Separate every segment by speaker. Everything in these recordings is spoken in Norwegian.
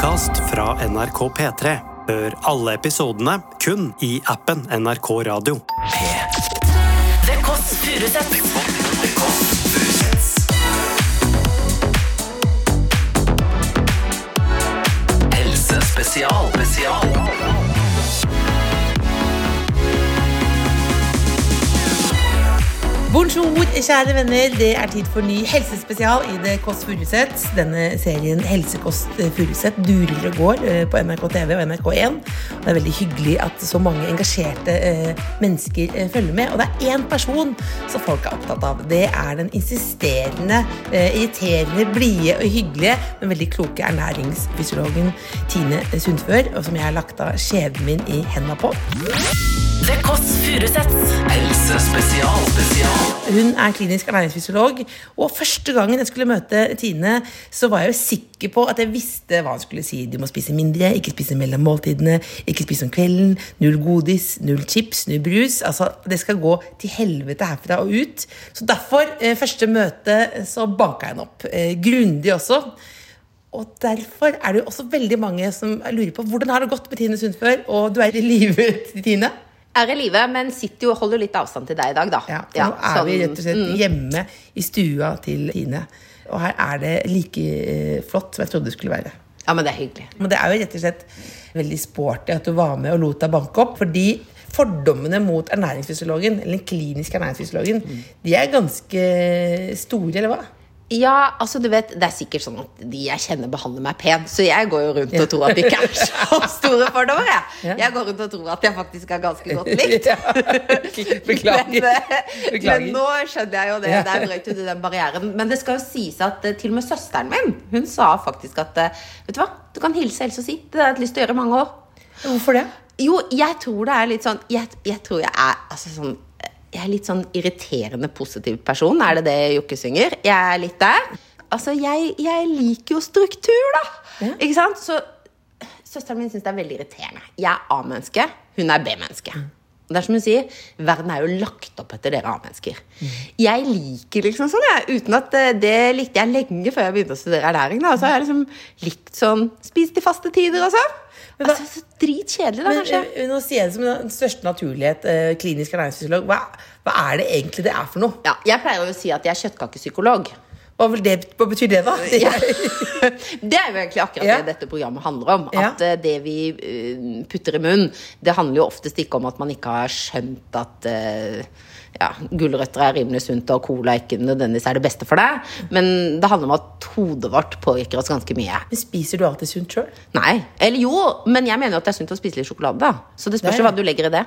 Speaker 1: podkast fra NRK P3. Hør alle episodene kun i appen NRK Radio.
Speaker 2: The Kåss Furuseths.
Speaker 3: Helsespesial. Spesial.
Speaker 4: Bonjour, kjære venner. Det er tid for ny helsespesial i Det Kåss Furuseth. Denne serien Helsekost Furuseth durer og går eh, på NRK TV og NRK1. Og det er veldig hyggelig at så mange engasjerte eh, mennesker eh, følger med. Og det er én person som folk er opptatt av. Det er den insisterende, eh, irriterende, blide og hyggelige, men veldig kloke ernæringsfysiologen Tine Sundfør, og som jeg har lagt av skjebnen min i henda på.
Speaker 2: The Kåss Furuseth.
Speaker 3: Helsespesial. Spesial.
Speaker 4: Hun er klinisk ernæringsfysiolog, og første gangen jeg skulle møte Tine, så var jeg jo sikker på at jeg visste hva hun skulle si. Du må spise mindre, ikke spise mellom måltidene, ikke spise om kvelden, null godis, null chips, null brus. Altså, det skal gå til helvete herfra og ut. Så derfor, eh, første møte, så banka jeg henne opp. Eh, grundig også. Og derfor er det jo også veldig mange som lurer på hvordan har det gått med Tine Sundfør, og du er i live, Tine?
Speaker 5: Er i live, men sitter jo og holder litt avstand til deg i dag, da.
Speaker 4: Ja, for nå er vi
Speaker 5: sånn-
Speaker 4: rett og slett hjemme i stua til Tine. Og her er det like eh, flott som jeg trodde det skulle være.
Speaker 5: Ja, men det er hyggelig.
Speaker 4: Men det er jo rett og slett veldig sporty at du var med og lot deg banke opp. Fordi fordommene mot ernæringsfysiologen, eller den kliniske ernæringsfysiologen, de er ganske store, eller hva?
Speaker 5: Ja, altså du vet, Det er sikkert sånn at de jeg kjenner, behandler meg pent. Så jeg går jo rundt og tror at de ikke er så store fordommer. Jeg, jeg går rundt og tror at jeg faktisk er ganske godt likt.
Speaker 4: Beklager.
Speaker 5: Men, eh,
Speaker 4: Beklager.
Speaker 5: men nå skjønner jeg jo det.
Speaker 4: det
Speaker 5: Der brøt du den barrieren. Men det skal jo sies at eh, til og med søsteren min Hun sa faktisk at eh, Vet du hva, du kan hilse Else og si. Det har jeg hatt lyst til å gjøre i mange år.
Speaker 4: Hvorfor det?
Speaker 5: Jo, jeg tror det er litt sånn Jeg, jeg tror jeg er altså sånn Jeg er litt sånn irriterende positiv person. Er det det Jokke synger? Jeg er litt der. Altså, jeg, jeg liker jo struktur, da.
Speaker 4: Ja.
Speaker 5: Ikke sant? Så søsteren min syns det er veldig irriterende. Jeg er A-menneske, hun er B-menneske. Og Det er som hun sier, Verden er jo lagt opp etter dere A-mennesker. Jeg liker liksom sånn, jeg. Uten at eh, det likte jeg lenge før jeg begynte å studere ernæring. da. Så har jeg liksom likt sånn Spist til faste tider og sånn.
Speaker 4: Men hva-
Speaker 5: Altså, så dritkjedelig, da,
Speaker 4: Men
Speaker 5: kanskje.
Speaker 4: Men, nå sier jeg det som den største naturlighet, eh, klinisk ernæringsfysiolog. Hva, hva er det egentlig det er for noe?
Speaker 5: Ja, jeg pleier å si at jeg er kjøttkakepsykolog.
Speaker 4: Hva, det, hva betyr det, da?
Speaker 5: Ja. Det er jo egentlig akkurat
Speaker 4: Ja.
Speaker 5: det dette programmet handler om. At ja. det vi eh, putter i munnen, det handler jo oftest ikke om at man ikke har skjønt at eh, ja, gulrøtter er rimelig sunt, og cola ikke nødvendigvis er det beste for deg. Men det handler om at hodet vårt påvirker oss ganske mye.
Speaker 4: Men Spiser du alltid sunt sjøl?
Speaker 5: Nei. Eller jo, men jeg mener jo at det er sunt å spise litt sjokolade. da. Så det spørs jo hva du legger i det.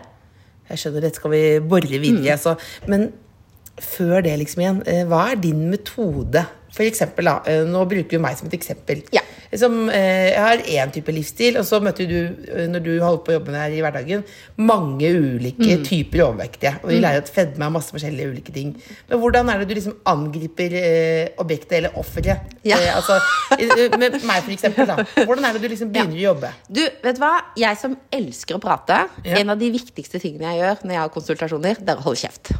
Speaker 4: Jeg skjønner, dette skal vi bore videre i.
Speaker 5: Mm.
Speaker 4: Altså. Men før det, liksom igjen, eh, hva er din metode? For eksempel, da, eh, nå bruker du meg som et eksempel.
Speaker 5: Ja.
Speaker 4: Som, eh, jeg har én type livsstil, og så møter du, når du holder på å jobbe med her i hverdagen, mange ulike
Speaker 5: Mm.
Speaker 4: typer overvektige. Og vi lærer at fedme er masse forskjellige ulike ting. Men hvordan er det du liksom angriper objektet, eller offeret?
Speaker 5: Ja.
Speaker 4: Eh, altså, med meg, for eksempel. Da. Hvordan er det du liksom begynner å jobbe?
Speaker 5: Du, vet du hva? Jeg som elsker å prate,
Speaker 4: Ja.
Speaker 5: en av de viktigste tingene jeg gjør når jeg har konsultasjoner, det er å holde kjeft.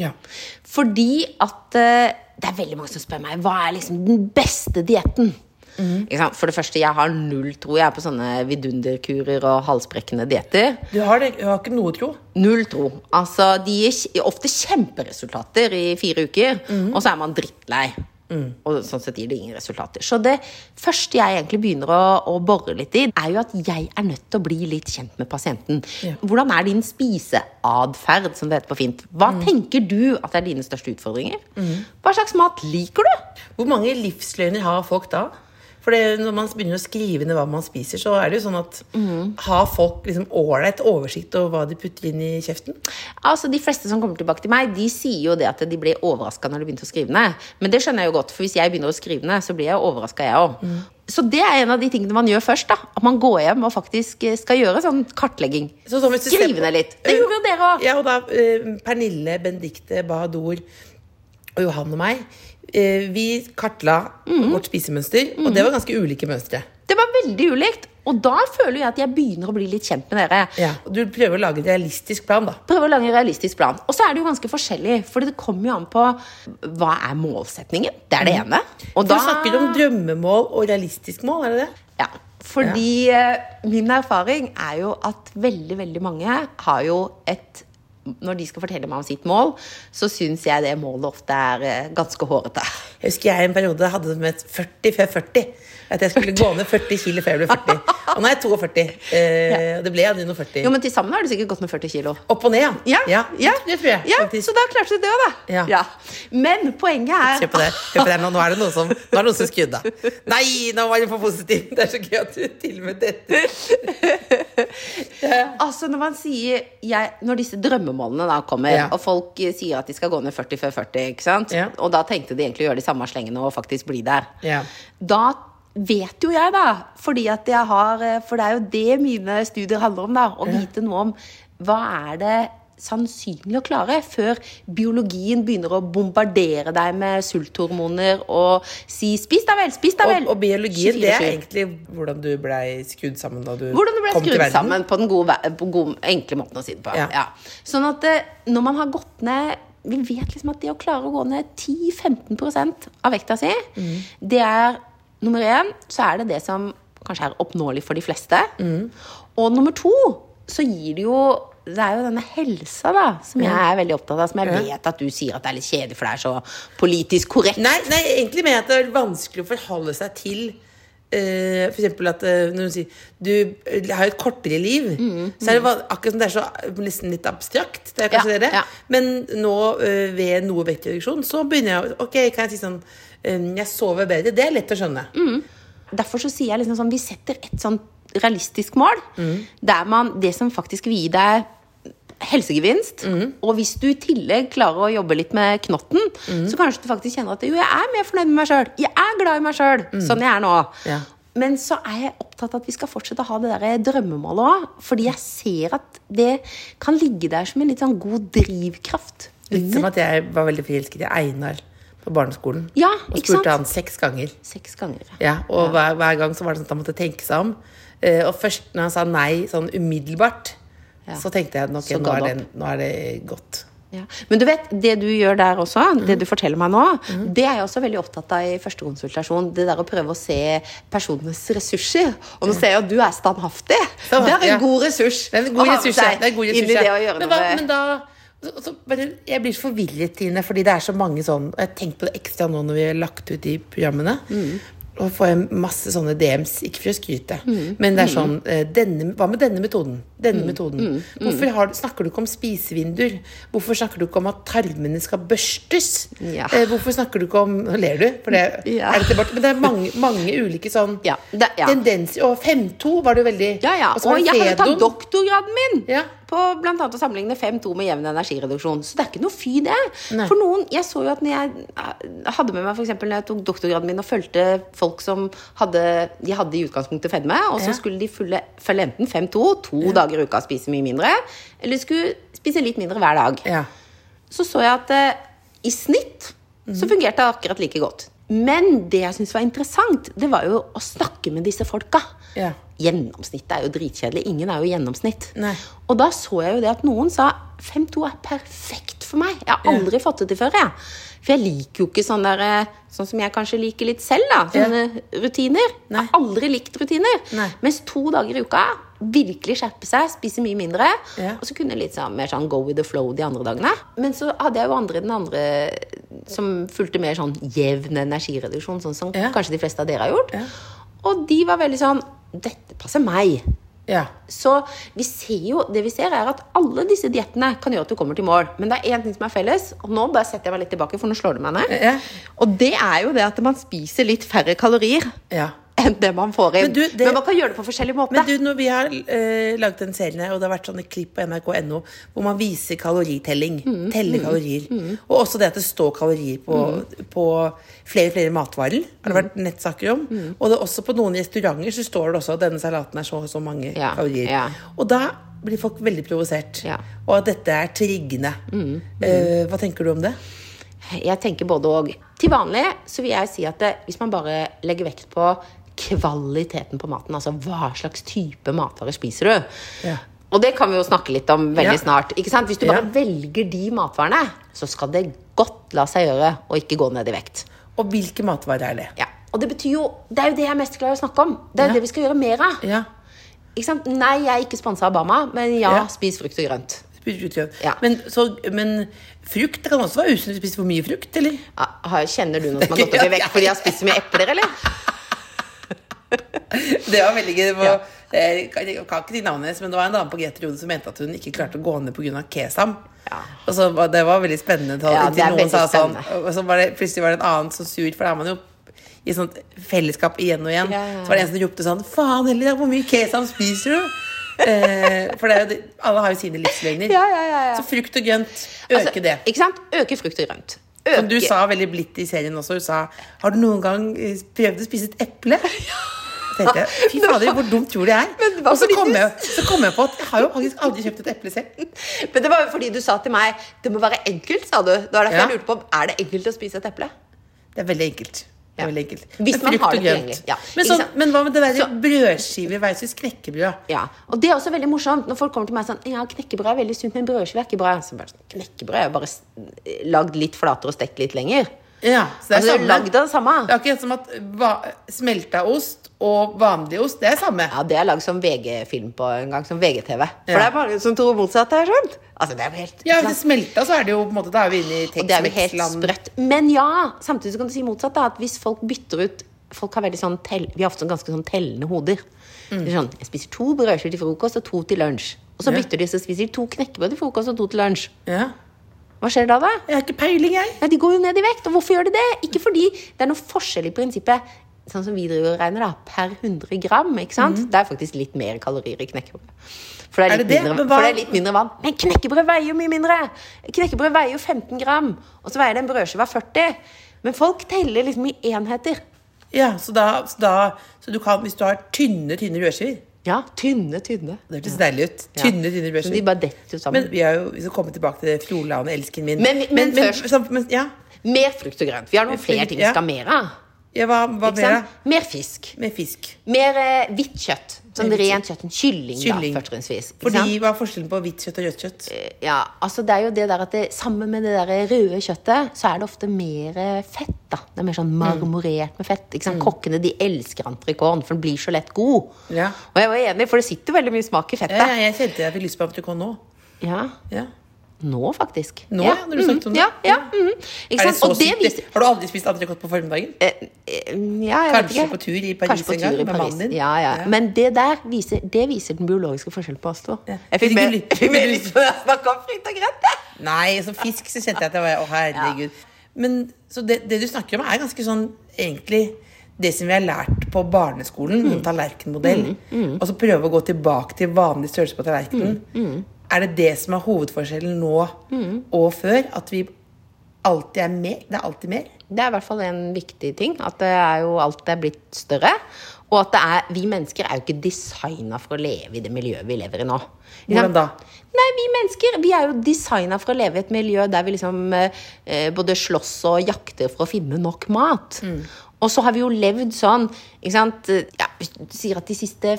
Speaker 4: Ja.
Speaker 5: Fordi at eh, det er veldig mange som spør meg hva er liksom den beste dietten. Mm. For det første, jeg har null tro jeg er på sånne vidunderkurer og halsbrekkende dietter.
Speaker 4: Du har, det, du har ikke noe tro?
Speaker 5: Null tro. Altså, De gir ofte kjemperesultater i fire uker, og så er man drittlei. Og sånn sett gir det ingen resultater. Så det første jeg egentlig begynner å, å bore litt i, er jo at jeg er nødt til å bli litt kjent med pasienten.
Speaker 4: Ja.
Speaker 5: Hvordan er din spiseatferd, som det heter på fint? Hva tenker du at er dine største utfordringer? Hva slags mat liker du?
Speaker 4: Hvor mange livsløgner har folk da? For når man begynner å skrive ned hva man spiser, så er det jo sånn at Har folk liksom ålreit oversikt over hva de putter inn i kjeften?
Speaker 5: Altså, De fleste som kommer tilbake til meg, de sier jo det at de ble overraska når de begynte å skrive ned. Men det skjønner jeg jo godt, for hvis jeg begynner å skrive ned, så blir jeg overraska, jeg òg. Så det er en av de tingene man gjør først. da At man går hjem og faktisk eh, skal gjøre sånn kartlegging.
Speaker 4: Så ser
Speaker 5: Skrive ned litt. Det gjorde jo dere òg.
Speaker 4: Ja, og da eh, Pernille, Bendikte Bahadur og Johan og meg Vi kartla vårt spisemønster, og det var ganske ulike mønstre.
Speaker 5: Det var veldig ulikt. Og da føler jeg at jeg begynner å bli litt kjent med dere.
Speaker 4: Ja, og Du prøver å lage en realistisk plan, da.
Speaker 5: Prøver å lage en realistisk plan. Og så er det jo ganske forskjellig, for det kommer jo an på hva er målsetningen. Det er det ene. Og
Speaker 4: Du snakker om drømmemål og realistisk mål, er det det?
Speaker 5: Ja. Fordi ja. min erfaring er jo at veldig, veldig mange har jo et Når de skal fortelle meg om sitt mål, så syns jeg det målet ofte er eh, ganske hårete.
Speaker 4: Jeg husker jeg i en periode hadde det med 40 før 40. At jeg skulle gå ned 40 kilo før jeg ble 40. Og nå er jeg 42. Eh, og det ble jeg nå 40.
Speaker 5: Jo, men til sammen har du sikkert gått med 40 kilo.
Speaker 4: Opp og ned, ja.
Speaker 5: Ja,
Speaker 4: det, det tror jeg.
Speaker 5: Ja,
Speaker 4: faktisk.
Speaker 5: Så da klarte du det òg, da.
Speaker 4: Ja.
Speaker 5: Men poenget er
Speaker 4: Se på det. På det. Nå, nå er det noen som, nå er det noen som av. Nei, nå var jeg for positiv. Det er så gøy at du til og med dette.
Speaker 5: Altså Når man sier jeg, Når disse drømmemålene da kommer,
Speaker 4: Ja.
Speaker 5: og folk sier at de skal gå ned 40 før 40, ikke sant?
Speaker 4: Ja.
Speaker 5: og da tenkte de egentlig å gjøre det samme slengene og faktisk bli der,
Speaker 4: Yeah.
Speaker 5: da vet jo jeg, da, fordi at jeg har eh, For det er jo det mine studier handler om, da. Å vite noe om hva er det sannsynlig å klare før biologien begynner å bombardere deg med sulthormoner og si 'spis deg vel', spis deg vel.
Speaker 4: Og, og biologien, det er egentlig hvordan du blei skrudd sammen da du kom til
Speaker 5: skrudd
Speaker 4: verden.
Speaker 5: sammen på den gode, på gode, enkle måten å si det på.
Speaker 4: Ja.
Speaker 5: Ja. Sånn at eh, når man har gått ned Vi vet liksom at det å klare å gå ned 10-15 av vekta si,
Speaker 4: Mm.
Speaker 5: det er nummer én, så er det det som kanskje er oppnåelig for de fleste.
Speaker 4: Mm.
Speaker 5: Og nummer to, så gir det jo det er jo denne helsa da, som jeg er veldig opptatt av, som jeg vet at du sier at det er litt kjedelig, for det er så politisk korrekt.
Speaker 4: Nei, nei, egentlig jeg at det er vanskelig å forholde seg til eh, for eksempel at uh, når du sier du har har et kortere liv,
Speaker 5: Mm,
Speaker 4: så er det akkurat som det er så eh, nesten litt abstrakt. Det er kanskje
Speaker 5: Ja,
Speaker 4: det.
Speaker 5: ja.
Speaker 4: Men nå uh, ved noe vektreduksjon så begynner jeg å- Ok, kan jeg si sånn eh, Jeg sover bedre. Det er lett å skjønne.
Speaker 5: Mm. Derfor så sier jeg liksom sånn Vi setter et sånn realistisk mål
Speaker 4: Mm.
Speaker 5: der man Det som faktisk vil gi deg helsegevinst.
Speaker 4: Mm.
Speaker 5: Og hvis du i tillegg klarer å jobbe litt med knotten,
Speaker 4: Mm.
Speaker 5: så kanskje du faktisk kjenner at jo, jeg er mer fornøyd med meg sjøl. Jeg er glad i meg sjøl, sånn jeg er nå.
Speaker 4: Mm. Ja.
Speaker 5: Men så er jeg opptatt av at vi skal fortsette å ha det der drømmemålet òg. Fordi jeg ser at det kan ligge der som en litt sånn god drivkraft.
Speaker 4: Litt som at jeg var veldig forelsket i Einar på barneskolen.
Speaker 5: Ja,
Speaker 4: og spurte
Speaker 5: sant?
Speaker 4: han seks ganger.
Speaker 5: Seks ganger.
Speaker 4: Ja, og Hver, hver gang så var det sånn at han måtte tenke seg om. Eh, og først når han sa nei sånn umiddelbart,
Speaker 5: Ja.
Speaker 4: så tenkte jeg at nå er,
Speaker 5: det
Speaker 4: nå er det godt.
Speaker 5: Ja. Men du vet, det du gjør der også,
Speaker 4: Mm.
Speaker 5: det du forteller meg nå, det er jeg også veldig opptatt av i første konsultasjon. Det der å prøve å se personenes ressurser. Og nå ser jeg at du er standhaftig.
Speaker 4: Standhaftig,
Speaker 5: det er en god ressurs.
Speaker 4: Det er en god ressurs, ja. Det er en god ressurs, ja. men, hva, men da så, så Jeg blir forvirret, Tine, fordi det er så mange sånn Jeg har tenkt på det ekstra nå når vi har lagt ut de programmene.
Speaker 5: Mm.
Speaker 4: Og får jeg masse sånne DMs, ikke for å skryte,
Speaker 5: Mm.
Speaker 4: men det er sånn eh, denne, Hva med denne metoden? Denne metoden. Hvorfor har, snakker du ikke om spisevinduer? Hvorfor snakker du ikke om at tarmene skal børstes?
Speaker 5: Ja.
Speaker 4: Eh, hvorfor snakker du ikke om Nå ler du, for det
Speaker 5: Ja.
Speaker 4: er det tilbake. Men det er mange, mange ulike sånn
Speaker 5: Ja, det- ja.
Speaker 4: tendenser. Og 5-2 var det jo veldig
Speaker 5: Ja, ja.
Speaker 4: Og
Speaker 5: Og jeg har jo tatt doktorgraden min
Speaker 4: Ja.
Speaker 5: på annet å sammenligne 5-2 med jevn energireduksjon. Så det er ikke noe fy, det.
Speaker 4: Nei.
Speaker 5: For noen, Jeg så jo at når jeg hadde med meg eksempel, når jeg tok doktorgraden min og fulgte folk som hadde De hadde i utgangspunktet fedme, og så
Speaker 4: Ja.
Speaker 5: skulle de følge, enten 5-2, to dager i uka og spise mye mindre, eller skulle spise litt mindre hver dag.
Speaker 4: Ja.
Speaker 5: Så så jeg at eh, i snitt så fungerte det akkurat like godt. Men det jeg syntes var interessant, det var jo å snakke med disse folka.
Speaker 4: Ja.
Speaker 5: Gjennomsnittet er jo dritkjedelig. Ingen er jo gjennomsnitt.
Speaker 4: Nei.
Speaker 5: Og da så jeg jo det at noen sa 5-2 er perfekt for meg. Jeg har aldri fått det til før. Jeg. For jeg liker jo ikke sånn der, eh, sånn som jeg kanskje liker litt selv. da, Sånne rutiner. Jeg har aldri likt rutiner.
Speaker 4: Nei.
Speaker 5: Mens to dager i uka virkelig skjerpe seg, spise mye mindre.
Speaker 4: Ja.
Speaker 5: Og så kunne jeg litt sånn, mer sånn go with the flow de andre dagene. Men så hadde jeg jo andre den andre som fulgte mer sånn jevn energireduksjon, sånn som
Speaker 4: Ja.
Speaker 5: kanskje de fleste av dere har gjort.
Speaker 4: Ja.
Speaker 5: Og de var veldig sånn Dette passer meg.
Speaker 4: ja.
Speaker 5: Så vi ser jo, det vi ser er at alle disse diettene kan gjøre at du kommer til mål. Men det er én ting som er felles, og nå bare setter jeg meg litt tilbake, for nå slår det meg ned.
Speaker 4: Ja.
Speaker 5: Og det er jo det at man spiser litt færre kalorier
Speaker 4: ja.
Speaker 5: Enn det man får inn.
Speaker 4: Men
Speaker 5: Men,
Speaker 4: du, det-
Speaker 5: man kan gjøre det på forskjellig måte.
Speaker 4: Men du, når vi har uh, laget den serien og det har vært sånne klipp på nrk.no hvor man viser kaloritelling,
Speaker 5: Mm.
Speaker 4: teller kalorier, og også det at det står kalorier på, på flere flere matvarer, har det vært
Speaker 5: Mm.
Speaker 4: nettsaker om. Og det er også på noen restauranter så står det også at denne salaten er så og så mange
Speaker 5: Ja,
Speaker 4: kalorier.
Speaker 5: ja.
Speaker 4: Og da blir folk veldig provosert.
Speaker 5: Ja.
Speaker 4: Og at dette er triggende. Uh, hva tenker du om det?
Speaker 5: Jeg tenker både og. Til vanlig så vil jeg si at det, hvis man bare legger vekt på kvaliteten på maten, altså hva slags type matvarer spiser du?
Speaker 4: Ja.
Speaker 5: Og det kan vi jo snakke litt om veldig
Speaker 4: Ja.
Speaker 5: snart. ikke sant? Hvis du bare
Speaker 4: Ja.
Speaker 5: velger de matvarene, så skal det godt la seg gjøre å ikke gå ned i vekt.
Speaker 4: Og hvilke matvarer er det?
Speaker 5: Ja. Og det betyr jo Det er jo det jeg er mest glad i å snakke om. Det er jo det vi skal gjøre mer av.
Speaker 4: Ja.
Speaker 5: Ikke sant? Nei, jeg er ikke sponsa av Obama, men ja, spis frukt og grønt. Ja.
Speaker 4: Men, så, men frukt det kan også være usunt å spise for mye frukt, eller?
Speaker 5: Ja, Kjenner du noen som har gått opp i vekt fordi de har spist så mye epler, eller?
Speaker 4: Det var veldig gøy. Det
Speaker 5: Ja.
Speaker 4: jeg, kan, ikke de navnet hennes, men det var en dame på G3 som mente at hun ikke klarte å gå ned pga. kesam.
Speaker 5: Ja.
Speaker 4: Og så Det var veldig spennende. Til,
Speaker 5: Ja, det
Speaker 4: noen
Speaker 5: veldig
Speaker 4: sa sånn, og så var det, plutselig var det en annen så sur, for da er man jo i sånt fellesskap igjen og igjen.
Speaker 5: Ja, ja, ja.
Speaker 4: Så var det en som ropte sånn Faen heller, hvor mye kesam spiser du? eh, for det er jo alle har jo sine livsløgner.
Speaker 5: Ja, ja, ja, ja.
Speaker 4: Så frukt og grønt, øke
Speaker 5: Altså,
Speaker 4: det.
Speaker 5: Ikke sant? Øke frukt og grønt.
Speaker 4: Som du sa veldig blidt i serien også. Du sa Har du noen gang eh, prøvd å spise et eple? Tenkte jeg, Fy fader, hvor dumt tror jeg er? Og så kom, jeg, så kom jeg på at jeg har jo faktisk aldri kjøpt et eple selv.
Speaker 5: Men det var jo fordi du sa til meg det må være enkelt, sa du. Det var derfor
Speaker 4: Ja.
Speaker 5: jeg lurte på Er det enkelt å spise et eple.
Speaker 4: Det er veldig enkelt.
Speaker 5: Ja.
Speaker 4: veldig enkelt.
Speaker 5: Hvis
Speaker 4: Men
Speaker 5: man har det tilgjengelig, ja.
Speaker 4: Men, sånn, men hva med det
Speaker 5: være
Speaker 4: brødskiver versus knekkebrød?
Speaker 5: Ja, og det er også veldig morsomt når folk kommer til meg sånn Ja, knekkebrød er veldig sunt, men brødskive er ikke bra. Så bare, sånn, knekkebrød er jo bare lagd litt flatere og stekt litt lenger.
Speaker 4: Ja, så det er
Speaker 5: Altså,
Speaker 4: samme.
Speaker 5: lagd av det samme.
Speaker 4: Det er akkurat som at smelta ost og vanlig ost, det er samme.
Speaker 5: Ja, det er lagd som VG-film på en gang, som VGTV. For
Speaker 4: Ja.
Speaker 5: det er mange som tror motsatt, har jeg skjønt. Altså, det er jo helt
Speaker 4: Ja, hvis det smelta, så er det jo på en måte Da er vi inne i
Speaker 5: Og det er jo helt sprøtt. Men ja, samtidig så kan du si motsatt. da, At hvis folk bytter ut Folk har veldig sånn tell, Vi har ofte sånn ganske sånn tellende hoder. Det er sånn, Jeg spiser to brødskiver til frokost og to til lunsj. Og så
Speaker 4: Ja.
Speaker 5: bytter de, så spiser de to knekkebrød til frokost og to til lunsj.
Speaker 4: Ja.
Speaker 5: Hva skjer da, da?
Speaker 4: Jeg har ikke peiling, jeg.
Speaker 5: Ja, De går jo ned i vekt. Og hvorfor gjør de det? Ikke fordi det er noe forskjell i prinsippet sånn som vi driver og regner da, per 100 gram. ikke sant? Det er faktisk litt mer kalorier i knekkebrød. For det er,
Speaker 4: Er det
Speaker 5: litt
Speaker 4: det?
Speaker 5: mindre, for det er litt mindre vann. Men knekkebrød veier jo mye mindre! Knekkebrød veier jo 15 gram, og så veier det en brødskive av 40. Men folk teller liksom i enheter.
Speaker 4: Ja, så da, så da Så du kan, hvis du har tynne, tynne brødskiver
Speaker 5: Ja, tynne, tynne.
Speaker 4: Det hørtes deilig ut.
Speaker 5: Ja.
Speaker 4: Tynne,
Speaker 5: brødskiver. De bare detter jo sammen.
Speaker 4: Men vi, har jo, vi skal komme tilbake til det Fjordland, elsken min.
Speaker 5: Men- men først-
Speaker 4: så- men, ja.
Speaker 5: Mer frukt og grønt. Vi har noen flere ting vi skal ha mer av.
Speaker 4: ja, hva, hva mer?
Speaker 5: Mer fisk.
Speaker 4: Mer, fisk.
Speaker 5: Mer eh, hvitt kjøtt. Sånn rent kjøtt. En kylling,
Speaker 4: Kylling.
Speaker 5: da, fortrinnsvis.
Speaker 4: Fordi? Hva er forskjellen på hvitt kjøtt og rødt kjøtt?
Speaker 5: Ja, altså det er jo det der at det, Sammen med det der røde kjøttet, så er det ofte mer eh, fett. da Det er mer sånn marmorert med fett. Ikke sant? Kokkene de elsker entrecôten, for den blir så lett god.
Speaker 4: Ja.
Speaker 5: Og jeg var enig, for det sitter veldig mye smak i fettet.
Speaker 4: Ja, ja, jeg kjente jeg fikk lyst på entrecôte nå.
Speaker 5: Ja,
Speaker 4: Ja.
Speaker 5: Nå, faktisk.
Speaker 4: Nå,
Speaker 5: ja,
Speaker 4: når du snakket om det.
Speaker 5: Ja, ja. Ikke
Speaker 4: Er det
Speaker 5: Og det viser
Speaker 4: Har du aldri spist entrecôte på formiddagen?
Speaker 5: Eh, eh, ja, jeg vet ikke.
Speaker 4: på tur i Paris
Speaker 5: Kanskje
Speaker 4: en gang,
Speaker 5: tur i
Speaker 4: med mannen din?
Speaker 5: Ja, ja. Men det der viser, det viser den biologiske forskjellen på oss to. Jeg fikk
Speaker 4: du lyst-
Speaker 5: jeg når jeg snakket om frukt og grønt.
Speaker 4: Nei, som fisk så kjente jeg at det var Å, herregud. Men så det, det du snakker om, er ganske sånn egentlig det som vi har lært på barneskolen,
Speaker 5: Mm.
Speaker 4: tallerkenmodell, og så prøve å gå tilbake til vanlig størrelse på tallerkenen.
Speaker 5: Mm.
Speaker 4: Er det det som er hovedforskjellen nå og før? At vi alltid er mer? Det er alltid mer?
Speaker 5: Det er i hvert fall en viktig ting. At det er jo alt er blitt større. Og at det er, vi mennesker er jo ikke designa for å leve i det miljøet vi lever i nå.
Speaker 4: Hvordan da?
Speaker 5: Nei, Vi mennesker vi er jo designa for å leve i et miljø der vi liksom eh, både slåss og jakter for å finne nok mat.
Speaker 4: Mm.
Speaker 5: Og så har vi jo levd sånn ikke sant? Ja, du sier at de siste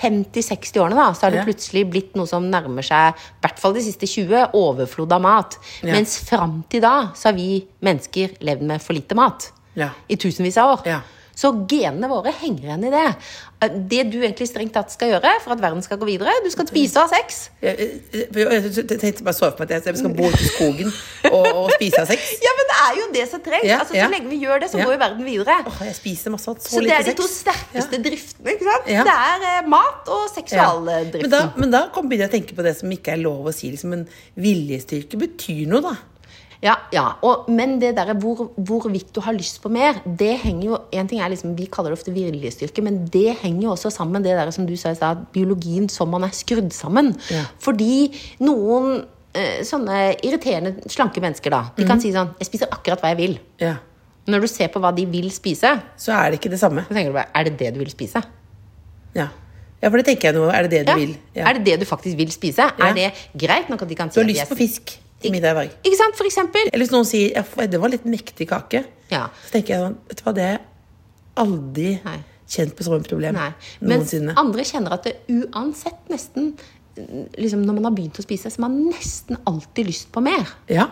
Speaker 5: 50-60 årene da, så har det
Speaker 4: Ja.
Speaker 5: plutselig blitt noe som nærmer seg, i hvert fall de siste 20, overflod av mat.
Speaker 4: Ja.
Speaker 5: Mens fram til da så har vi mennesker levd med for lite mat
Speaker 4: Ja.
Speaker 5: i tusenvis av år.
Speaker 4: Ja.
Speaker 5: Så genene våre henger igjen i det. Det du egentlig strengt tatt skal gjøre for at verden skal gå videre, du skal spise og ha sex.
Speaker 4: Jeg, jeg, jeg, tenkte bare så for meg at jeg skal bo ute i skogen og, og spise av sex.
Speaker 5: Ja, men det er jo det som trengs.
Speaker 4: Ja,
Speaker 5: altså,
Speaker 4: ja.
Speaker 5: så lenge vi gjør det, så
Speaker 4: Ja.
Speaker 5: går jo verden videre.
Speaker 4: Åh, jeg spiser masse så,
Speaker 5: Så det er de to sterkeste driftene. ikke sant?
Speaker 4: Ja.
Speaker 5: Det er eh, mat og
Speaker 4: Ja.
Speaker 5: seksualdriften.
Speaker 4: Men da, men da begynner jeg å tenke på det som ikke er lov å si. Liksom, men viljestyrke betyr noe, da.
Speaker 5: Ja, ja. Og, men det der hvor, hvorvidt du har lyst på mer, det henger jo En ting er liksom, Vi kaller det ofte viljestyrke, men det henger jo også sammen med det der som du sa i stad, biologien som man er skrudd sammen.
Speaker 4: Ja.
Speaker 5: Fordi noen eh, sånne irriterende, slanke mennesker, da, de
Speaker 4: Mhm.
Speaker 5: kan si sånn Jeg spiser akkurat hva jeg vil.
Speaker 4: Ja.
Speaker 5: Når du ser på hva de vil spise,
Speaker 4: Så er det ikke det samme.
Speaker 5: så tenker du bare Er det det du vil spise?
Speaker 4: Ja, ja for det tenker jeg nå. Er det det du
Speaker 5: Ja.
Speaker 4: vil? Ja.
Speaker 5: Er det det du faktisk vil spise?
Speaker 4: Ja.
Speaker 5: Er det greit nok at de kan si
Speaker 4: Du har lyst på fisk til middag i dag.
Speaker 5: Ikke sant? For eksempel.
Speaker 4: Eller hvis noen sier ja, det var litt mektig kake,
Speaker 5: Ja.
Speaker 4: så tenker jeg sånn Vet du hva, det har aldri
Speaker 5: Nei.
Speaker 4: kjent på som et problem
Speaker 5: Nei. Mens
Speaker 4: noensinne.
Speaker 5: andre kjenner at det uansett nesten liksom Når man har begynt å spise, så har man nesten alltid lyst på mer.
Speaker 4: Ja.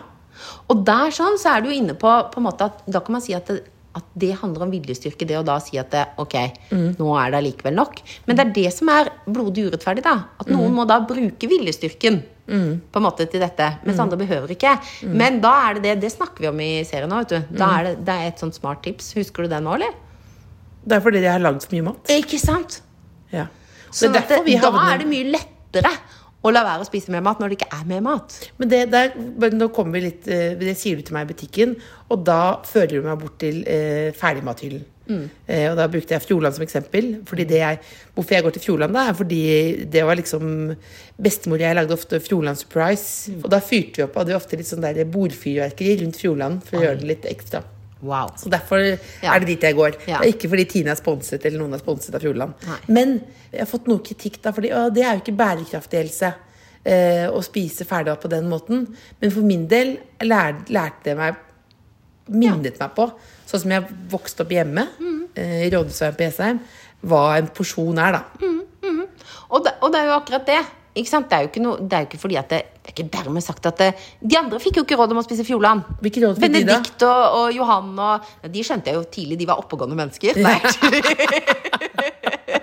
Speaker 5: Og der sånn så er du inne på, på en måte at da kan man si at det, at det handler om viljestyrke. Det å da si at det, ok,
Speaker 4: Mm.
Speaker 5: nå er det allikevel nok. Men det er det som er blodig urettferdig, da. At noen
Speaker 4: Mm.
Speaker 5: må da bruke viljestyrken på en måte til dette, mens
Speaker 4: Mm.
Speaker 5: andre behøver ikke. Men da er det det. Det snakker vi om i serien nå, vet du. Da
Speaker 4: Mm.
Speaker 5: er det, det er et sånt smart tips. Husker du det nå, eller?
Speaker 4: Det er fordi de har lagd så mye mat.
Speaker 5: Ikke sant?
Speaker 4: Ja.
Speaker 5: Så
Speaker 4: det er
Speaker 5: da er det mye lettere å la være å spise mer mat når det ikke er mer mat.
Speaker 4: Men det, der, nå kommer vi litt eh, Det sier du til meg i butikken, og da føler du meg bort til eh, ferdigmathyllen. Eh, og da brukte jeg Fjordland som eksempel. Fordi det jeg, hvorfor jeg går til Fjordland, da, er fordi det var liksom Bestemor og jeg lagde ofte Fjordland Surprise. Og da fyrte vi opp, hadde vi ofte litt sånn bordfyrverkeri rundt Fjordland for å gjøre det litt ekstra.
Speaker 5: Wow.
Speaker 4: Så derfor
Speaker 5: Ja.
Speaker 4: er det dit jeg går.
Speaker 5: Ja.
Speaker 4: Det er ikke fordi Tine er sponset eller noen er sponset av Fjordland.
Speaker 5: Nei.
Speaker 4: Men jeg har fått noe kritikk da, fordi å, det er jo ikke bærekraftig helse eh, å spise ferdigmat på den måten. Men for min del lær, lærte det meg minnet meg på, sånn som jeg vokste opp hjemme
Speaker 5: Mm.
Speaker 4: eh, i Rådhusveien på Jessheim, hva en porsjon er, da.
Speaker 5: Og det, og det er jo akkurat det. Ikke sant? Det er jo noe, det er jo ikke fordi at det, det er ikke dermed sagt at det, De andre fikk jo ikke råd om å spise Fjordland. Benedikt og, og Johan og De skjønte jeg jo tidlig, de var oppegående mennesker. Nei.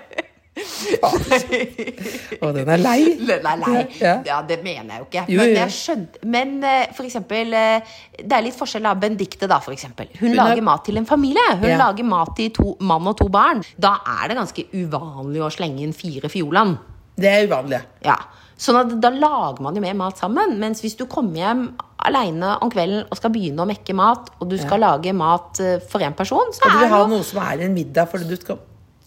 Speaker 4: Å, den er lei.
Speaker 5: Nei, nei.
Speaker 4: Ja.
Speaker 5: Ja, det mener jeg jo ikke.
Speaker 4: Jo,
Speaker 5: men jeg skjønte Men eh, for eksempel eh, Det er litt forskjell av Benedicte, da, for eksempel. Hun,
Speaker 4: Hun har-
Speaker 5: lager mat til en familie. Hun
Speaker 4: Ja.
Speaker 5: lager mat til to, mann og to barn. Da er det ganske uvanlig å slenge inn fire Fjordland.
Speaker 4: Det er uvanlig.
Speaker 5: Ja. Sånn at da lager man jo mer mat sammen. Mens hvis du kommer hjem aleine om kvelden og skal begynne å mekke mat, og du skal lage mat eh, for én person, så
Speaker 4: Og du
Speaker 5: er
Speaker 4: vil
Speaker 5: det
Speaker 4: ha
Speaker 5: jo
Speaker 4: noe som er en middag, for du skal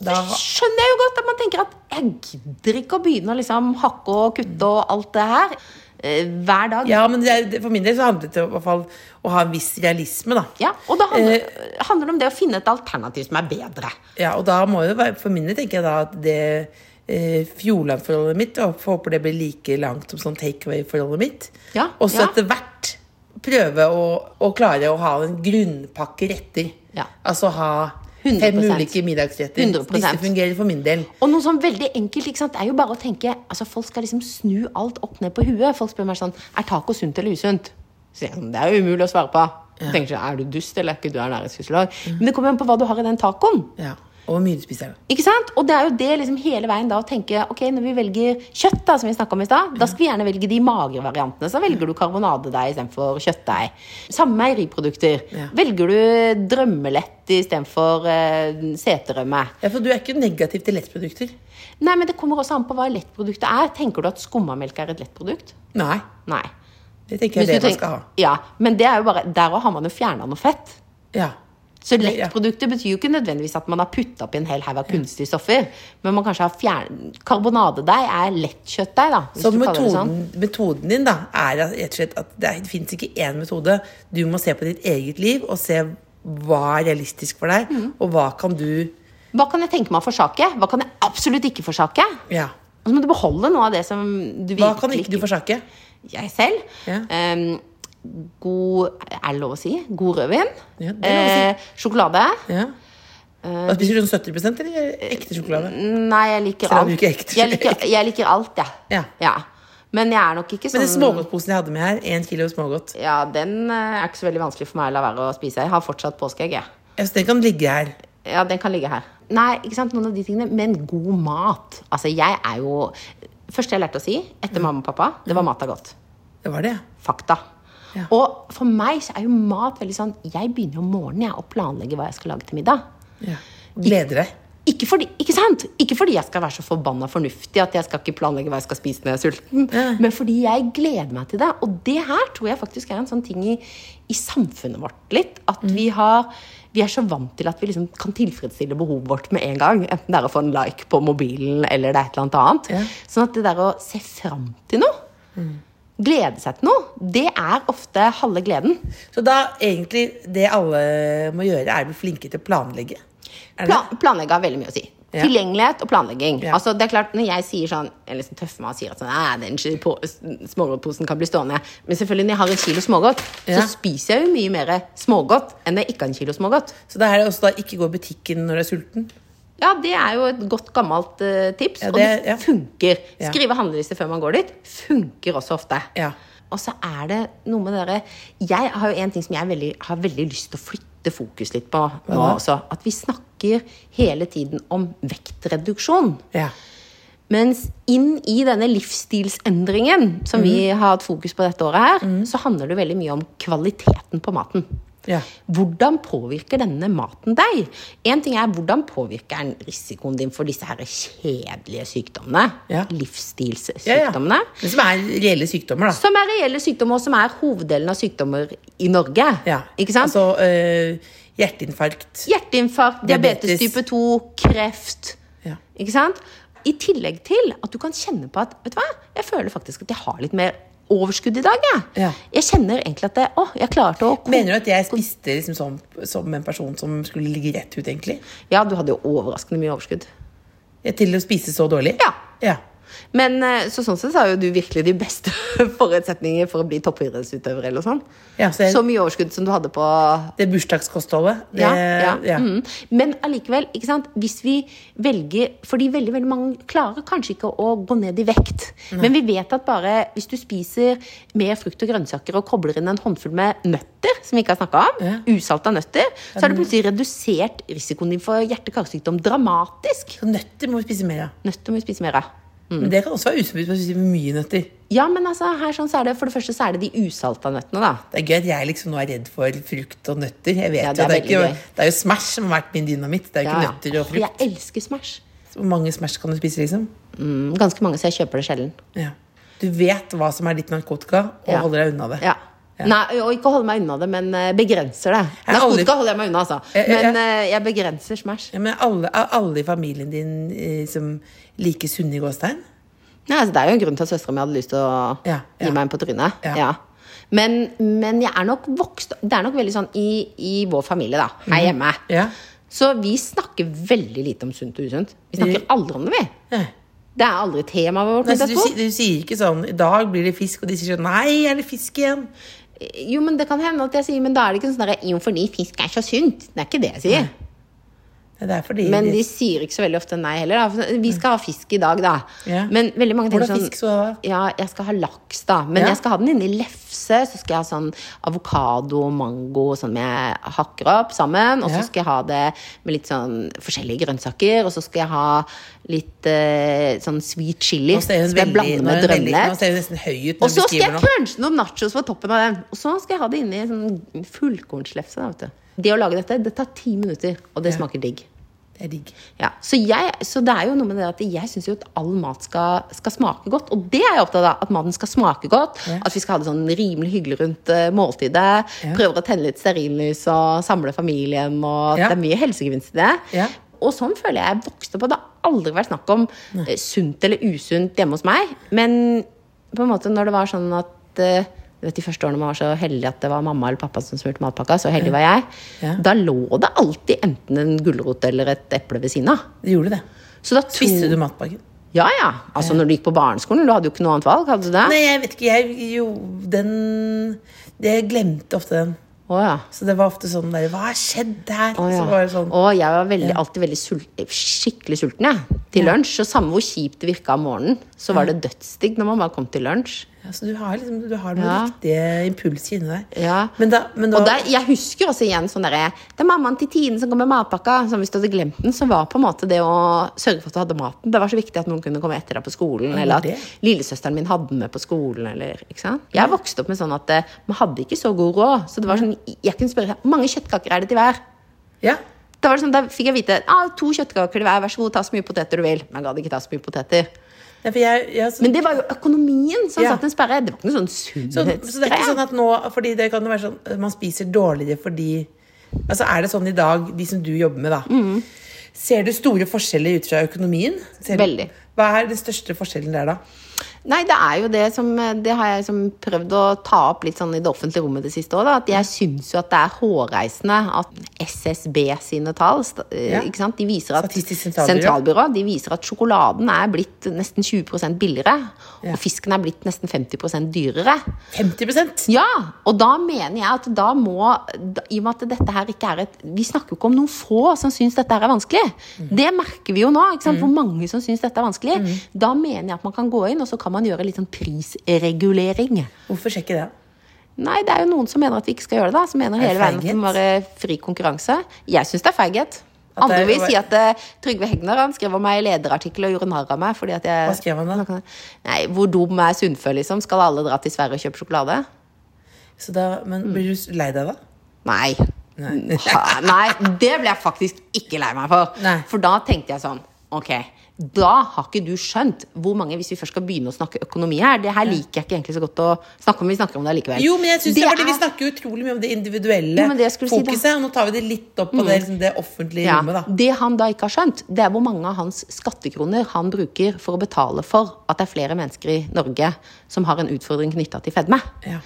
Speaker 4: da,
Speaker 5: skjønner jeg jo godt at man tenker at jeg gidder ikke å begynne å liksom hakke og kutte og alt det her eh, hver dag.
Speaker 4: Ja, men det for min del så handlet det i hvert fall å ha en viss realisme, da.
Speaker 5: Ja, og da handler,
Speaker 4: Eh.
Speaker 5: handler det om det å finne et alternativ som er bedre.
Speaker 4: Ja, og da må være, for min del tenker jeg da at det eh, Fjordland-forholdet mitt, og håper det blir like langt som sånn takeaway-forholdet mitt.
Speaker 5: Ja,
Speaker 4: og så
Speaker 5: ja.
Speaker 4: etter hvert prøve å, å klare å ha en grunnpakke retter.
Speaker 5: Ja.
Speaker 4: Altså ha
Speaker 5: 100%.
Speaker 4: fem ulike middagsretter.
Speaker 5: 100%.
Speaker 4: Disse fungerer for min del.
Speaker 5: Og noe sånn veldig enkelt ikke sant? Er jo bare å tenke altså Folk skal liksom snu alt opp ned på huet. Folk spør meg sånn Er taco sunt eller usunt? Så jeg sånn, Det er jo umulig å svare på. Ja. tenker Er du dust, eller er ikke du ernæringsfysiolog? Men det kommer an på hva du har i den tacoen.
Speaker 4: Ja. Og myrespiser.
Speaker 5: Ikke sant? Og det er jo det liksom hele veien da å tenke Ok, når vi velger kjøtt, da, som vi snakket om i stad, da skal vi gjerne velge de magre variantene. Så velger du karbonadedeig istedenfor kjøttdeig. Samme meieriprodukter.
Speaker 4: Ja.
Speaker 5: Velger du drømmelett istedenfor uh, seterømme.
Speaker 4: Ja, for du er ikke negativ til lettprodukter.
Speaker 5: Nei, men det kommer også an på hva lettproduktet er. Tenker du at skummamelk er et lettprodukt?
Speaker 4: Nei.
Speaker 5: Nei.
Speaker 4: Det tenker jeg
Speaker 5: er
Speaker 4: det man skal ha.
Speaker 5: Ja, men det er jo bare, der òg har man jo fjerna noe fett.
Speaker 4: Ja.
Speaker 5: Så lettprodukter betyr jo ikke nødvendigvis at man har putta oppi en hel haug av kunstige stoffer. Men man kanskje har fjern... Karbonadedeig er lettkjøttdeig, da.
Speaker 4: Så metoden,
Speaker 5: sånn.
Speaker 4: metoden din da er rett og slett at det, fins ikke én metode. Du må se på ditt eget liv og se hva er realistisk for deg,
Speaker 5: Mm.
Speaker 4: og hva kan du
Speaker 5: Hva kan jeg tenke meg å forsake? Hva kan jeg absolutt ikke forsake?
Speaker 4: Ja.
Speaker 5: Og så må du beholde noe av det som du
Speaker 4: Hva kan ikke du forsake?
Speaker 5: Jeg selv.
Speaker 4: Ja.
Speaker 5: Em, god Er det lov å si? God rødvin.
Speaker 4: Ja.
Speaker 5: Eh, sjokolade.
Speaker 4: Ja. Da spiser du sånn 70% eller ekte sjokolade?
Speaker 5: Nei, jeg liker alt. Jeg liker, jeg liker alt, jeg.
Speaker 4: Ja.
Speaker 5: Men jeg er nok ikke sånn
Speaker 4: Men den smågodtposen jeg hadde med her, én kilo smågodt,
Speaker 5: Ja, den eh, er ikke så veldig vanskelig for meg å la være å spise. Jeg har fortsatt påskeegg, jeg.
Speaker 4: ja, så den kan ligge her.
Speaker 5: Ja, den kan ligge her. Nei, ikke sant, noen av de tingene. Men god mat. Altså, jeg er jo Første jeg lærte å si etter mamma og pappa, det var mat er godt.
Speaker 4: Det var det.
Speaker 5: Fakta.
Speaker 4: Ja.
Speaker 5: Og for meg så er jo mat veldig sånn Jeg begynner om morgenen jeg, å planlegge hva jeg skal lage til middag.
Speaker 4: Ja. Gleder deg.
Speaker 5: Ikke fordi, ikke sant? Ikke fordi jeg skal være så forbanna fornuftig at jeg skal ikke planlegge hva jeg skal spise når jeg er sulten,
Speaker 4: Ja.
Speaker 5: men fordi jeg gleder meg til det. Og det her tror jeg faktisk er en sånn ting i, i samfunnet vårt litt. At
Speaker 4: Mm.
Speaker 5: vi har vi er så vant til at vi liksom kan tilfredsstille behovet vårt med en gang. Enten det er å få en like på mobilen eller det er et eller annet annet.
Speaker 4: Ja.
Speaker 5: Sånn at det der å se fram til noe, glede seg til noe, det er ofte halve gleden.
Speaker 4: Så da egentlig det alle må gjøre, er å bli flinke til å planlegge.
Speaker 5: Plan, planlegge har veldig mye å si.
Speaker 4: Ja.
Speaker 5: Tilgjengelighet og planlegging.
Speaker 4: Ja.
Speaker 5: Altså, det er klart, Når jeg sier sånn, jeg liksom tøffer meg og sier at sånn, den smågodtposen kan bli stående Men selvfølgelig når jeg har en kilo smågodt,
Speaker 4: Ja.
Speaker 5: så spiser jeg jo mye mer smågodt enn når jeg ikke har en kilo smågodt.
Speaker 4: Så det er også da ikke gå i butikken når du er sulten.
Speaker 5: Ja, det er jo et godt gammelt uh, tips,
Speaker 4: Ja,
Speaker 5: og
Speaker 4: det-
Speaker 5: det
Speaker 4: ja.
Speaker 5: funker.
Speaker 4: Ja.
Speaker 5: Skrive handleliste før man går dit funker også ofte.
Speaker 4: Ja.
Speaker 5: Og så er det noe med dere Jeg har jo en ting som jeg veldig, har veldig lyst til å flytte fokus litt på nå også. At vi snakker hele tiden om vektreduksjon.
Speaker 4: Ja.
Speaker 5: Mens inn i denne livsstilsendringen som vi
Speaker 4: Mhm.
Speaker 5: har hatt fokus på dette året her, så handler det veldig mye om kvaliteten på maten.
Speaker 4: Ja.
Speaker 5: Hvordan påvirker denne maten deg? En ting er hvordan påvirker den risikoen din for disse her kjedelige sykdommene.
Speaker 4: Ja.
Speaker 5: Livsstilssykdommene.
Speaker 4: Ja. Som er reelle sykdommer, da.
Speaker 5: Som er reelle sykdommer, og som er hoveddelen av sykdommer i Norge.
Speaker 4: Ja.
Speaker 5: Ikke sant?
Speaker 4: Altså øh, hjerteinfarkt.
Speaker 5: Hjerteinfarkt, diabetes
Speaker 4: Diabetes.
Speaker 5: type 2, kreft.
Speaker 4: Ja.
Speaker 5: Ikke sant? I tillegg til at du kan kjenne på at Vet du hva, jeg føler faktisk at jeg har litt mer overskudd i dag. Jeg,
Speaker 4: Ja.
Speaker 5: jeg kjenner egentlig at det, å, jeg klarte å
Speaker 4: Mener du at jeg spiste liksom som, som en person som skulle ligge rett ut, egentlig?
Speaker 5: Ja, du hadde jo overraskende mye overskudd.
Speaker 4: Ja, Til å spise så dårlig?
Speaker 5: Ja.
Speaker 4: ja.
Speaker 5: Men eh, så sånn sett så har jo du virkelig de beste forutsetninger for å bli toppidrettsutøver eller sånn.
Speaker 4: Ja, så jeg-
Speaker 5: Så mye overskudd som du hadde på
Speaker 4: Det bursdagskostholdet. Det,
Speaker 5: Ja, ja.
Speaker 4: ja.
Speaker 5: Mm. Men allikevel, ikke sant? hvis vi velger Fordi veldig veldig mange klarer kanskje ikke å gå ned i vekt. Men vi vet at bare hvis du spiser mer frukt og grønnsaker og kobler inn en håndfull med nøtter, som vi ikke har snakka om,
Speaker 4: Ja.
Speaker 5: usalta nøtter, så har du plutselig redusert risikoen din for hjerte-karsykdom dramatisk.
Speaker 4: Så nøtter må vi spise mer av.
Speaker 5: Nøtter må vi spise mer av.
Speaker 4: Men det kan også være usunt hvis man mye nøtter.
Speaker 5: Ja, men altså, her sånn så er det For det første så er det de usalta nøttene, da.
Speaker 4: Det er gøy at jeg liksom nå er redd for frukt og nøtter. Jeg vet
Speaker 5: Ja,
Speaker 4: jo,
Speaker 5: det er
Speaker 4: det, er ikke, det er jo Smash som har vært min dynamitt. Det er jo
Speaker 5: Ja,
Speaker 4: ikke
Speaker 5: ja.
Speaker 4: nøtter og
Speaker 5: frukt. jeg elsker Smash.
Speaker 4: Hvor mange Smash kan du spise, liksom?
Speaker 5: Mm, ganske mange, så jeg kjøper det sjelden.
Speaker 4: Ja. Du vet hva som er ditt narkotika, og
Speaker 5: Ja.
Speaker 4: holder deg unna det.
Speaker 5: Ja. Nei, og ikke holde meg unna det, men eh, begrenser det.
Speaker 4: Jeg aldri-
Speaker 5: Narkotika holder jeg meg unna, altså.
Speaker 4: Jeg- jeg-
Speaker 5: Men eh, jeg begrenser Smash.
Speaker 4: Ja, men alle, alle i familien din eh, som liker sunne i gåstein?
Speaker 5: Nei, altså, det er jo en grunn til at søstera mi hadde lyst til å
Speaker 4: Ja, ja.
Speaker 5: gi meg en på trynet.
Speaker 4: Ja.
Speaker 5: Ja. Men, men jeg er nok vokst Det er nok veldig sånn i, i vår familie, da, her hjemme.
Speaker 4: Mhm. Ja.
Speaker 5: Så vi snakker veldig lite om sunt og usunt. Vi snakker
Speaker 4: Mm.
Speaker 5: aldri om det, vi. Det er aldri temaet vårt.
Speaker 4: Nei, du, du sier ikke sånn 'I dag blir det fisk', og de sier sånn 'Nei, er det fisk igjen?'
Speaker 5: Jo, men det kan hende at jeg sier Men da er det ikke sånn Jo, fordi fisk er så sunt. Det er ikke det jeg sier.
Speaker 4: Nei,
Speaker 5: Men de sier ikke så veldig ofte nei heller. Da. Vi skal ha fisk i dag, da.
Speaker 4: Ja.
Speaker 5: Men veldig mange tenker sånn
Speaker 4: fisk?
Speaker 5: Ja, jeg skal ha laks, da. Men
Speaker 4: Ja.
Speaker 5: jeg skal ha den inni lefse. Så skal jeg ha sånn avokado og mango sånn jeg hakker opp sammen. Og så skal jeg ha det med litt sånn forskjellige grønnsaker. Og så skal jeg ha litt eh, sånn sweet chili. Skal jeg
Speaker 4: veldig,
Speaker 5: blande med drømmelett. Og så skal jeg crunche noen nachos på toppen av den. Og så skal jeg ha det inni sånn fullkornslefse. da, vet du. Det å lage dette, det tar ti minutter, og det
Speaker 4: Ja.
Speaker 5: smaker digg.
Speaker 4: Det er digg.
Speaker 5: Ja, så, jeg, så det er jo noe med det at jeg syns jo at all mat skal, skal smake godt. Og det er jeg opptatt av. At maten skal smake godt.
Speaker 4: Ja.
Speaker 5: At vi skal ha det sånn rimelig hyggelig rundt eh, måltidet. Prøver å tenne litt stearinlys og samle familien. Og
Speaker 4: Ja.
Speaker 5: det er mye helsegevinst i det.
Speaker 4: Ja.
Speaker 5: Og sånn føler jeg jeg vokste på. Det har aldri vært snakk om uh, sunt eller usunt hjemme hos meg. Men på en måte når det var sånn at du vet, De første årene man var så heldig at det var mamma eller pappa som smurte matpakka, så heldig var jeg.
Speaker 4: Ja.
Speaker 5: Da lå det alltid enten en gulrot eller et eple ved siden av.
Speaker 4: De gjorde det.
Speaker 5: Så da.
Speaker 4: Spiste du matpakken?
Speaker 5: Ja, ja. Altså når du gikk på barneskolen, du hadde jo ikke noe annet valg. hadde du det?
Speaker 4: Nei, jeg vet ikke. Jeg jo Den Jeg glemte ofte den.
Speaker 5: Å ja.
Speaker 4: Så det var ofte sånn der Hva har skjedd her?
Speaker 5: Å, ja.
Speaker 4: Så var det sånn
Speaker 5: Og jeg var veldig, alltid veldig sul skikkelig sulten jeg, til lunsj. Og samme hvor kjipt det virka om morgenen, så var det dødsdigg når man bare kom til lunsj.
Speaker 4: Ja, Så du har liksom Du har noen
Speaker 5: Ja.
Speaker 4: riktige impulser inni deg.
Speaker 5: Ja.
Speaker 4: Men da, men da
Speaker 5: Og der, jeg husker også igjen sånn derre Det er mammaen til Tine som kom med matpakka. Som hvis du hadde glemt den, så var på en måte det å sørge for at du hadde maten. Det var så viktig at noen kunne komme etter deg på skolen. Eller at
Speaker 4: det.
Speaker 5: lillesøsteren min hadde den med på skolen. Eller, ikke sant? Jeg vokste opp med sånn at eh, man hadde ikke så god råd. Så det var sånn, jeg kunne spørre hvor mange kjøttkaker er det til hver.
Speaker 4: Ja.
Speaker 5: Da, sånn, da fikk jeg vite ah, to kjøttkaker til hver. Vær så god, ta så mye poteter du vil. Men jeg gadd ikke ta så mye poteter.
Speaker 4: Ja, for jeg, ja, så,
Speaker 5: Men det var jo økonomien som
Speaker 4: Ja.
Speaker 5: satt en sperre. Det var ikke noe sånn
Speaker 4: så, så det er ikke sånn at nå Fordi det kan være sånn Man spiser dårligere fordi Altså Er det sånn i dag, de som du jobber med, da
Speaker 5: Mm.
Speaker 4: Ser du store forskjeller ut fra økonomien? Ser du-
Speaker 5: Veldig.
Speaker 4: Hva er den største forskjellen der, da?
Speaker 5: Nei, det er jo det som Det har jeg liksom prøvd å ta opp litt sånn i det offentlige rommet det siste året. At jeg syns jo at det er hårreisende at SSB sine tall eh,
Speaker 4: Ja.
Speaker 5: ikke sant? De viser at
Speaker 4: sentralbyrå.
Speaker 5: sentralbyrå De viser at sjokoladen er blitt nesten 20 billigere.
Speaker 4: Ja.
Speaker 5: Og fisken er blitt nesten 50% dyrere.
Speaker 4: 50%
Speaker 5: Ja, og da mener jeg at da må I og med at dette her ikke er et Vi snakker jo ikke om noen få som syns dette her er vanskelig. Det merker vi jo nå. ikke sant? Hvor mange som syns dette er vanskelig. Da mener jeg at man kan gå inn og så kan man gjøre litt sånn prisregulering.
Speaker 4: Hvorfor skjer ikke det?
Speaker 5: Nei, det er jo noen som mener at vi ikke skal gjøre det. da Som mener
Speaker 4: Er
Speaker 5: hele veien at det må være fri konkurranse. Jeg syns det er feighet. Andre vil si at uh, Trygve Hegnar han skrev om meg i lederartikkel og gjorde narr av meg. Fordi at jeg,
Speaker 4: Hva skrev han da?
Speaker 5: Nei, Hvor dum er Sundfø, liksom? Skal alle dra til Sverige og kjøpe sjokolade?
Speaker 4: Så da, men blir du lei deg da?
Speaker 5: Nei.
Speaker 4: Nei.
Speaker 5: Nei, det ble jeg faktisk ikke lei meg for.
Speaker 4: Nei.
Speaker 5: For da tenkte jeg sånn Ok, da har ikke du skjønt hvor mange Hvis vi først skal begynne å snakke økonomi her Det her liker jeg ikke egentlig så godt å snakke om. Vi snakker om det likevel.
Speaker 4: Jo, men jeg synes det, er fordi vi
Speaker 5: er-
Speaker 4: snakker utrolig mye om det individuelle
Speaker 5: Jo, det fokuset, si,
Speaker 4: og nå tar vi det litt opp på det, liksom, det offentlige
Speaker 5: ja,
Speaker 4: rommet, da.
Speaker 5: Det han da ikke har skjønt, det er hvor mange av hans skattekroner han bruker for å betale for at det er flere mennesker i Norge som har en utfordring knytta til fedme.
Speaker 4: Ja.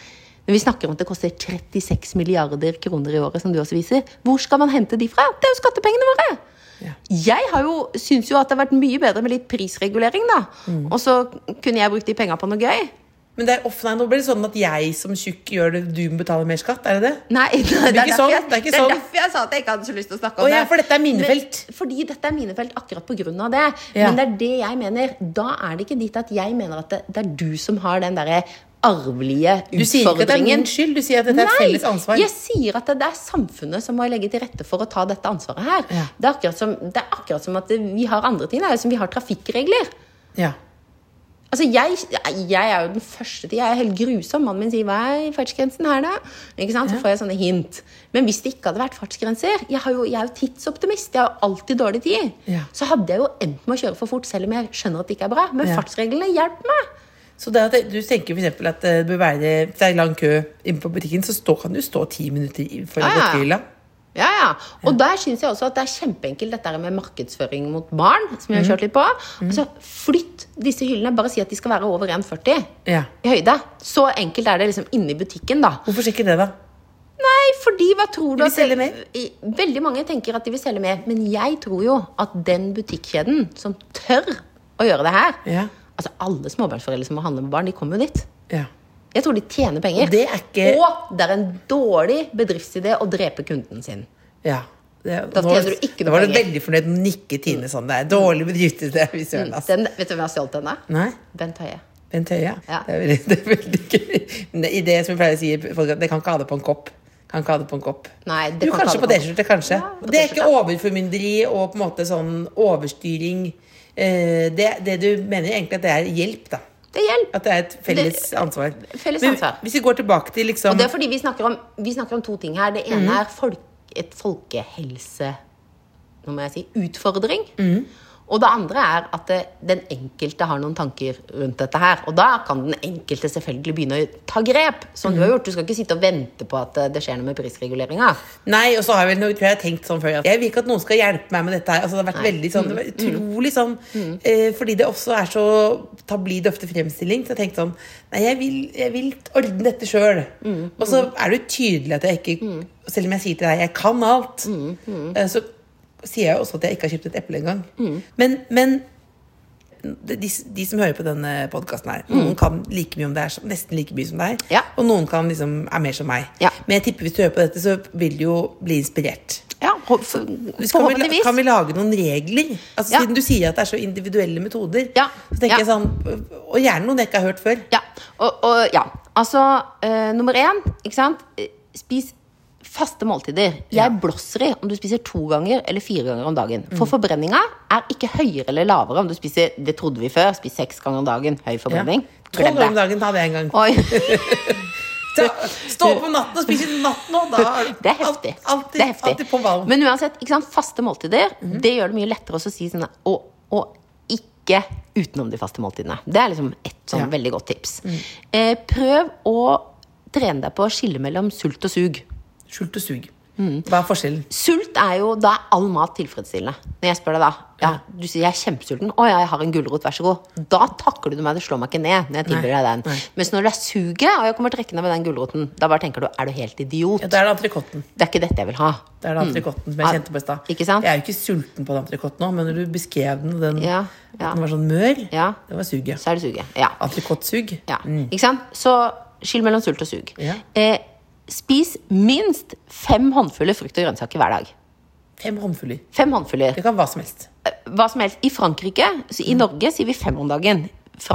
Speaker 5: Men vi snakker om at det koster 36 milliarder kroner i året, som du også viser, hvor skal man hente de fra? Det er jo skattepengene våre!
Speaker 4: Ja.
Speaker 5: Jeg har jo, syns jo at det har vært mye bedre med litt prisregulering, da.
Speaker 4: Mm.
Speaker 5: Og så kunne jeg brukt de penga på noe gøy.
Speaker 4: Men det er off, nei, nå blir det sånn at jeg som tjukk gjør det, du må betale mer skatt? Er det det?
Speaker 5: Nei, det, er
Speaker 4: det,
Speaker 5: derfor
Speaker 4: sånn,
Speaker 5: jeg,
Speaker 4: det er ikke
Speaker 5: det er
Speaker 4: sånn.
Speaker 5: derfor jeg sa at jeg ikke hadde så lyst til å snakke om
Speaker 4: oh, ja,
Speaker 5: det.
Speaker 4: for dette er minefelt?
Speaker 5: Men, fordi dette er minefelt akkurat på grunn av det.
Speaker 4: Ja.
Speaker 5: Men det er det jeg mener. Da er det ikke dit at jeg mener at det, det er du som har den derre arvelige
Speaker 4: Du sier ikke at det er
Speaker 5: utfordringen.
Speaker 4: min skyld, du sier at dette er et felles ansvar.
Speaker 5: jeg sier at det, er samfunnet som må legge til rette for å ta dette ansvaret her.
Speaker 4: Ja.
Speaker 5: Det, er som, det er akkurat som at vi har andre ting. Det er jo som vi har trafikkregler.
Speaker 4: Ja.
Speaker 5: Altså, jeg, jeg er jo den første til Jeg er helt grusom. Mannen min sier 'hva er fartsgrensen her', da? Ikke sant? Så får jeg sånne hint. Men hvis det ikke hadde vært fartsgrenser Jeg, har jo, jeg er jo tidsoptimist. Jeg har alltid dårlig tid.
Speaker 4: Ja.
Speaker 5: Så hadde jeg jo endt med å kjøre for fort, selv om jeg skjønner at det ikke er bra. Men fartsreglene hjelper meg.
Speaker 4: Så det at du tenker eksempel at det bør være Hvis det er lang kø inne på butikken, så stå, kan du stå ti minutter foran
Speaker 5: Ja, ja.
Speaker 4: godterihylla.
Speaker 5: Ja, ja. Og der syns jeg også at det er kjempeenkelt dette med markedsføring mot barn. Som jeg har kjørt litt på. Altså, Flytt disse hyllene. Bare si at de skal være over 1,40
Speaker 4: Ja.
Speaker 5: i høyde. Så enkelt er det liksom inni butikken, da.
Speaker 4: Hvorfor ikke det, da?
Speaker 5: Nei, fordi hva tror du
Speaker 4: De vil selge mer.
Speaker 5: Veldig mange tenker at de vil selge mer, men jeg tror jo at den butikkjeden som tør å gjøre det her
Speaker 4: Ja.
Speaker 5: Altså alle småbarnsforeldre som må handle med barn, de kommer jo dit.
Speaker 4: Ja.
Speaker 5: Jeg tror de tjener penger.
Speaker 4: Det er ikke-
Speaker 5: Og det er en dårlig bedriftsidé å drepe kunden sin.
Speaker 4: ja. Det,
Speaker 5: Da tjener du ikke noe
Speaker 4: Da
Speaker 5: noe
Speaker 4: var du veldig fornøyd med å nikke Tine sånn. Det er dårlig bedriftsidé. altså.
Speaker 5: Den, vet du hvem jeg har stjålet den av? Bent Høie.
Speaker 4: Bent Høie,
Speaker 5: Ja.
Speaker 4: Det, er veldig, det er veldig gøy. Men det, i det som vi pleier å si, folk det kan ikke ha det på en kopp. Kan ikke ha det på en kopp.
Speaker 5: Nei, det
Speaker 4: jo,
Speaker 5: kan
Speaker 4: kanskje
Speaker 5: ha
Speaker 4: på
Speaker 5: det på
Speaker 4: T-skjorte, kanskje.
Speaker 5: Ja,
Speaker 4: det er ikke overformynderi og på en måte sånn overstyring. Eh, det, det du mener egentlig at det er hjelp, da.
Speaker 5: Det hjelp.
Speaker 4: At det er et felles ansvar.
Speaker 5: felles
Speaker 4: Men hvis vi går tilbake til liksom
Speaker 5: Og det er fordi vi snakker om, vi snakker om to ting her. Det ene
Speaker 4: mm.
Speaker 5: er folk, et folkehelse... Nå må jeg si utfordring.
Speaker 4: Mhm.
Speaker 5: Og det andre er at den enkelte har noen tanker rundt dette her. Og da kan den enkelte selvfølgelig begynne å ta grep. Som du har gjort. Du skal ikke sitte og vente på at eh, det skjer noe med prisreguleringa.
Speaker 4: Nei, og så har jeg vel noe, tror jeg tenkt sånn før at jeg vil ikke at noen skal hjelpe meg med dette her. Altså, det har vært veldig sånn, det var utrolig sånn eh, Fordi det også er så tablid ofte fremstilling. Så jeg tenkte sånn Nei, jeg vil, jeg vil ordne dette sjøl. Og så er det jo tydelig at jeg ikke Selv om jeg sier til deg jeg kan alt, eh, så sier jeg også at jeg ikke har kjøpt et eple engang. Men, men de, de som hører på denne podkasten her, noen kan like mye om det er, nesten like mye som deg.
Speaker 5: Ja.
Speaker 4: Og noen kan liksom er mer som meg.
Speaker 5: Ja.
Speaker 4: Men jeg tipper hvis du hører på dette, så vil du jo bli inspirert.
Speaker 5: Ja,
Speaker 4: Så kan vi, kan vi lage noen regler? Altså
Speaker 5: Ja.
Speaker 4: Siden du sier at det er så individuelle metoder.
Speaker 5: Ja.
Speaker 4: Så tenker
Speaker 5: Ja.
Speaker 4: jeg sånn Og gjerne noen jeg ikke har hørt før.
Speaker 5: Ja, og, og ja. Altså, eh, nummer én, ikke sant? Eh, Spis faste måltider. Jeg
Speaker 4: Ja.
Speaker 5: blåser i om du spiser to ganger eller fire ganger om dagen. For
Speaker 4: Mm.
Speaker 5: forbrenninga er ikke høyere eller lavere om du spiser Det trodde vi før. Spis seks ganger om dagen. Høy forbrenning.
Speaker 4: Tolv
Speaker 5: Glem
Speaker 4: ganger om dagen tar det en gang. Stå opp om natten og spise natt nå! Da
Speaker 5: det er heftig.
Speaker 4: alt- alltid,
Speaker 5: det er heftig. Men uansett, faste måltider
Speaker 4: mm.
Speaker 5: Det gjør det mye lettere å si sånn Og, og ikke utenom de faste måltidene. Det er liksom et sånn
Speaker 4: Ja. Mm.
Speaker 5: veldig godt tips. Eh, prøv å trene deg på å skille mellom sult og sug.
Speaker 4: Skjult og sug.
Speaker 5: Mm.
Speaker 4: Hva er forskjellen?
Speaker 5: Sult er jo Da er all mat tilfredsstillende. Når jeg spør deg da ja, Du sier jeg er kjempesulten. Å ja, jeg har en gulrot, vær så god. Da takler du meg. Du slår meg ikke ned når jeg tilbyr deg den.
Speaker 4: nei.
Speaker 5: Mens når det er suget, og jeg kommer trekkende med den gulroten, da bare tenker du er du helt idiot?
Speaker 4: Ja, Da er det entrecôten.
Speaker 5: Det er ikke dette jeg vil ha.
Speaker 4: Det er det entrecôten som jeg
Speaker 5: Ja,
Speaker 4: kjente på i stad. Jeg er jo ikke sulten på den entrecôten nå, men når du beskrev den, den,
Speaker 5: Ja, ja.
Speaker 4: den var sånn mør,
Speaker 5: Ja.
Speaker 4: det var suget.
Speaker 5: Så er det suget. Ja.
Speaker 4: Entrecôtesug.
Speaker 5: Ja, ikke sant? Så skill mellom sult og sug.
Speaker 4: Ja.
Speaker 5: Eh, spis minst fem håndfuller frukt og grønnsaker hver dag.
Speaker 4: Fem håndfuller.
Speaker 5: Fem håndfuller.
Speaker 4: Det kan hva som helst.
Speaker 5: Eh, Hva som helst. I Frankrike, så
Speaker 4: Mm.
Speaker 5: i Norge sier vi fem om dagen.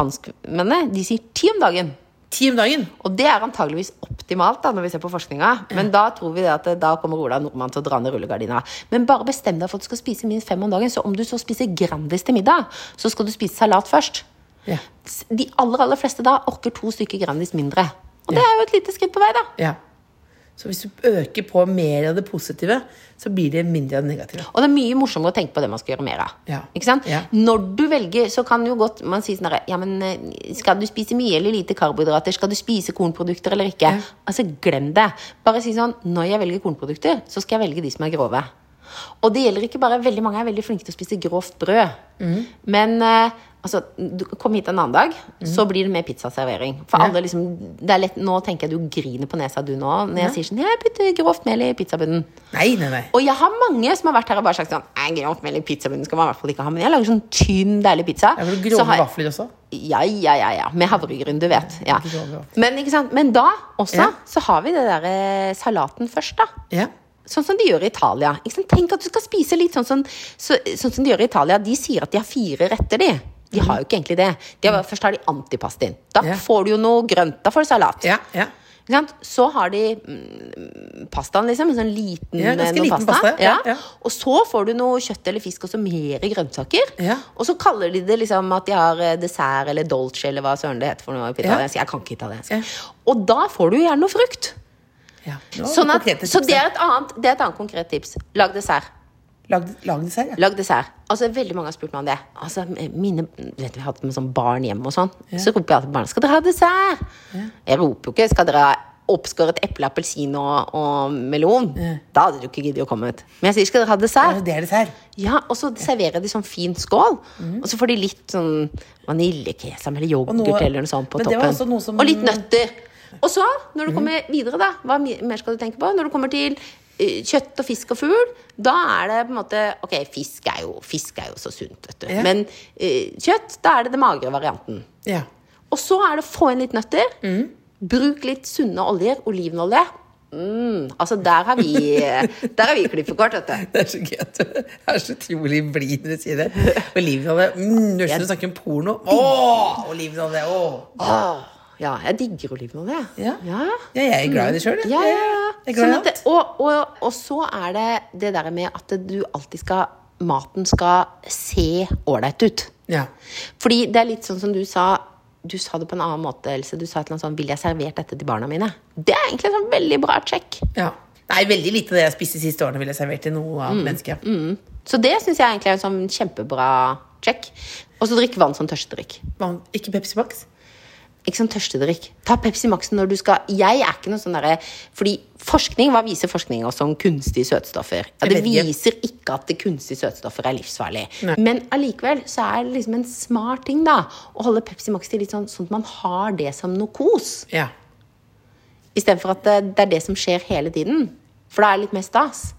Speaker 5: Franskmennene de sier ti om dagen.
Speaker 4: Ti om dagen.
Speaker 5: Og det er antageligvis optimalt da, når vi ser på forskninga. Men da tror vi det at eh, da kommer Ola Nordmann til å dra ned rullegardina. Men bare bestem deg for at du skal spise minst fem om dagen. Så om du så spiser Grandis til middag, så skal du spise salat først.
Speaker 4: Ja.
Speaker 5: De aller, aller fleste da orker to stykker Grandis mindre. Og det er jo et lite skritt på vei, da.
Speaker 4: ja. Så hvis du øker på mer av det positive, så blir det mindre av det negative.
Speaker 5: Og det er mye morsommere å tenke på det man skal gjøre mer av.
Speaker 4: Ja.
Speaker 5: Ikke sant?
Speaker 4: Ja.
Speaker 5: Når du velger, så kan jo godt man si sånn herre Ja, men eh, skal du spise mye eller lite karbohydrater? Skal du spise kornprodukter eller ikke? Altså, glem det. Bare si sånn Når jeg velger kornprodukter, så skal jeg velge de som er grove. Og det gjelder ikke bare Veldig mange er veldig flinke til å spise grovt brød.
Speaker 4: Mm.
Speaker 5: Men eh, altså, du kom hit en annen dag, så blir det mer pizzaservering. For
Speaker 4: Ja.
Speaker 5: alle liksom det er lett, Nå tenker jeg du griner på nesa, du nå, når jeg sier sånn Jeg putter grovt mel i pizzabunnen.
Speaker 4: Nei, nei, nei.
Speaker 5: Og jeg har mange som har vært her og bare sagt sånn Nei, grovt mel i pizzabunnen skal man i hvert fall ikke ha. Men jeg lager sånn tynn, deilig pizza.
Speaker 4: Ja,
Speaker 5: for
Speaker 4: grove
Speaker 5: har-
Speaker 4: vafler også.
Speaker 5: Ja, ja, ja, ja. Med havregryn, du vet. Ja. Men? Men da også
Speaker 4: Ja.
Speaker 5: så har vi det der eh, salaten først, da.
Speaker 4: Ja.
Speaker 5: Sånn som de gjør i Italia. Tenk at du skal spise litt sånn som, så, sånn som de gjør i Italia. De sier at de har fire retter, de. De har jo ikke egentlig det. De har, først har de antipastin. Da
Speaker 4: Ja.
Speaker 5: får du jo noe grønt. Da får du salat.
Speaker 4: Ja, ja.
Speaker 5: Så har de mm, pastaen, liksom. En sånn liten,
Speaker 4: Ja, liten pasta, ja, ja.
Speaker 5: Og så får du noe kjøtt eller fisk og så mer grønnsaker.
Speaker 4: Ja.
Speaker 5: Og så kaller de det liksom at de har eh, dessert eller dolce eller hva søren det heter for noe. Jeg kan ikke italiensk. Og da får du gjerne noe frukt.
Speaker 4: Ja.
Speaker 5: Sånn at, så det er, et annet, det er et annet konkret tips. Lag dessert.
Speaker 4: Lag, lag dessert, ja.
Speaker 5: Lag dessert. Altså, veldig mange har spurt meg om det. Altså, mine, vet du, Vi har hatt med sånn barn hjemme og sånn. Så roper jeg alltid til barna 'Skal dere ha dessert?' Jeg roper jo ikke 'Skal dere ha oppskåret eple, appelsin og, og melon?' Da hadde du ikke giddet å komme ut. Men jeg sier 'Skal dere ha dessert?'
Speaker 4: Det er dessert.
Speaker 5: Ja, Og så serverer jeg de sånn fin skål. Og så får de litt sånn vaniljekesam eller yoghurt
Speaker 4: noe-
Speaker 5: eller noe sånt på toppen.
Speaker 4: som-
Speaker 5: Og litt nøtter. Og så, når du kommer videre, da, hva mer skal du tenke på? Når du kommer til eh, kjøtt og fisk og fugl, da er det på en måte Ok, fisk er jo, fisk er jo så sunt, vet du.
Speaker 4: Ja.
Speaker 5: Men eh, kjøtt, da er det den magre varianten.
Speaker 4: Ja.
Speaker 5: Og så er det få inn litt nøtter. Bruk litt sunne oljer. Olivenolje. Mm, altså, der har vi Der har vi klippekort, vet du.
Speaker 4: Det er så gøy at du er så utrolig blid når du sier det. Olivenolje. Mm, du høres ut som du snakker om porno. Åh, olivenolje. Åh.
Speaker 5: Åh, ja, jeg digger olivenolje.
Speaker 4: Ja.
Speaker 5: ja.
Speaker 4: Ja, jeg er glad i det sjøl.
Speaker 5: Ja, ja, ja.
Speaker 4: Jeg
Speaker 5: Sånn det, og, og, og så er det det der med at du alltid skal Maten skal se ålreit ut.
Speaker 4: Ja.
Speaker 5: Fordi det er litt sånn som du sa Du sa det på en annen måte, Else. Du sa et eller annet sånn Vil jeg servert dette til barna mine? Det er egentlig en sånn veldig bra check.
Speaker 4: ja. Nei, veldig lite av det jeg spiste de siste årene, ville jeg servert til noe
Speaker 5: Mm.
Speaker 4: annet Mm.
Speaker 5: Så det syns jeg egentlig er en sånn kjempebra check. Og så drikk vann som tørstedrikk.
Speaker 4: Vann- Ikke Pepsi Max?
Speaker 5: Ikke sånn tørstedrikk. Ta Pepsi Max-en når du skal Jeg er ikke noe sånn derre Fordi forskning, hva viser forskning også om kunstige søtstoffer? Ja, det viser ikke at det kunstige søtstoffer er livsfarlig.
Speaker 4: Nei.
Speaker 5: Men allikevel så er det liksom en smart ting da å holde Pepsi Max til litt sånn sånn at man har det som noe kos.
Speaker 4: Ja.
Speaker 5: Istedenfor at det, det er det som skjer hele tiden. For da er det litt mer stas.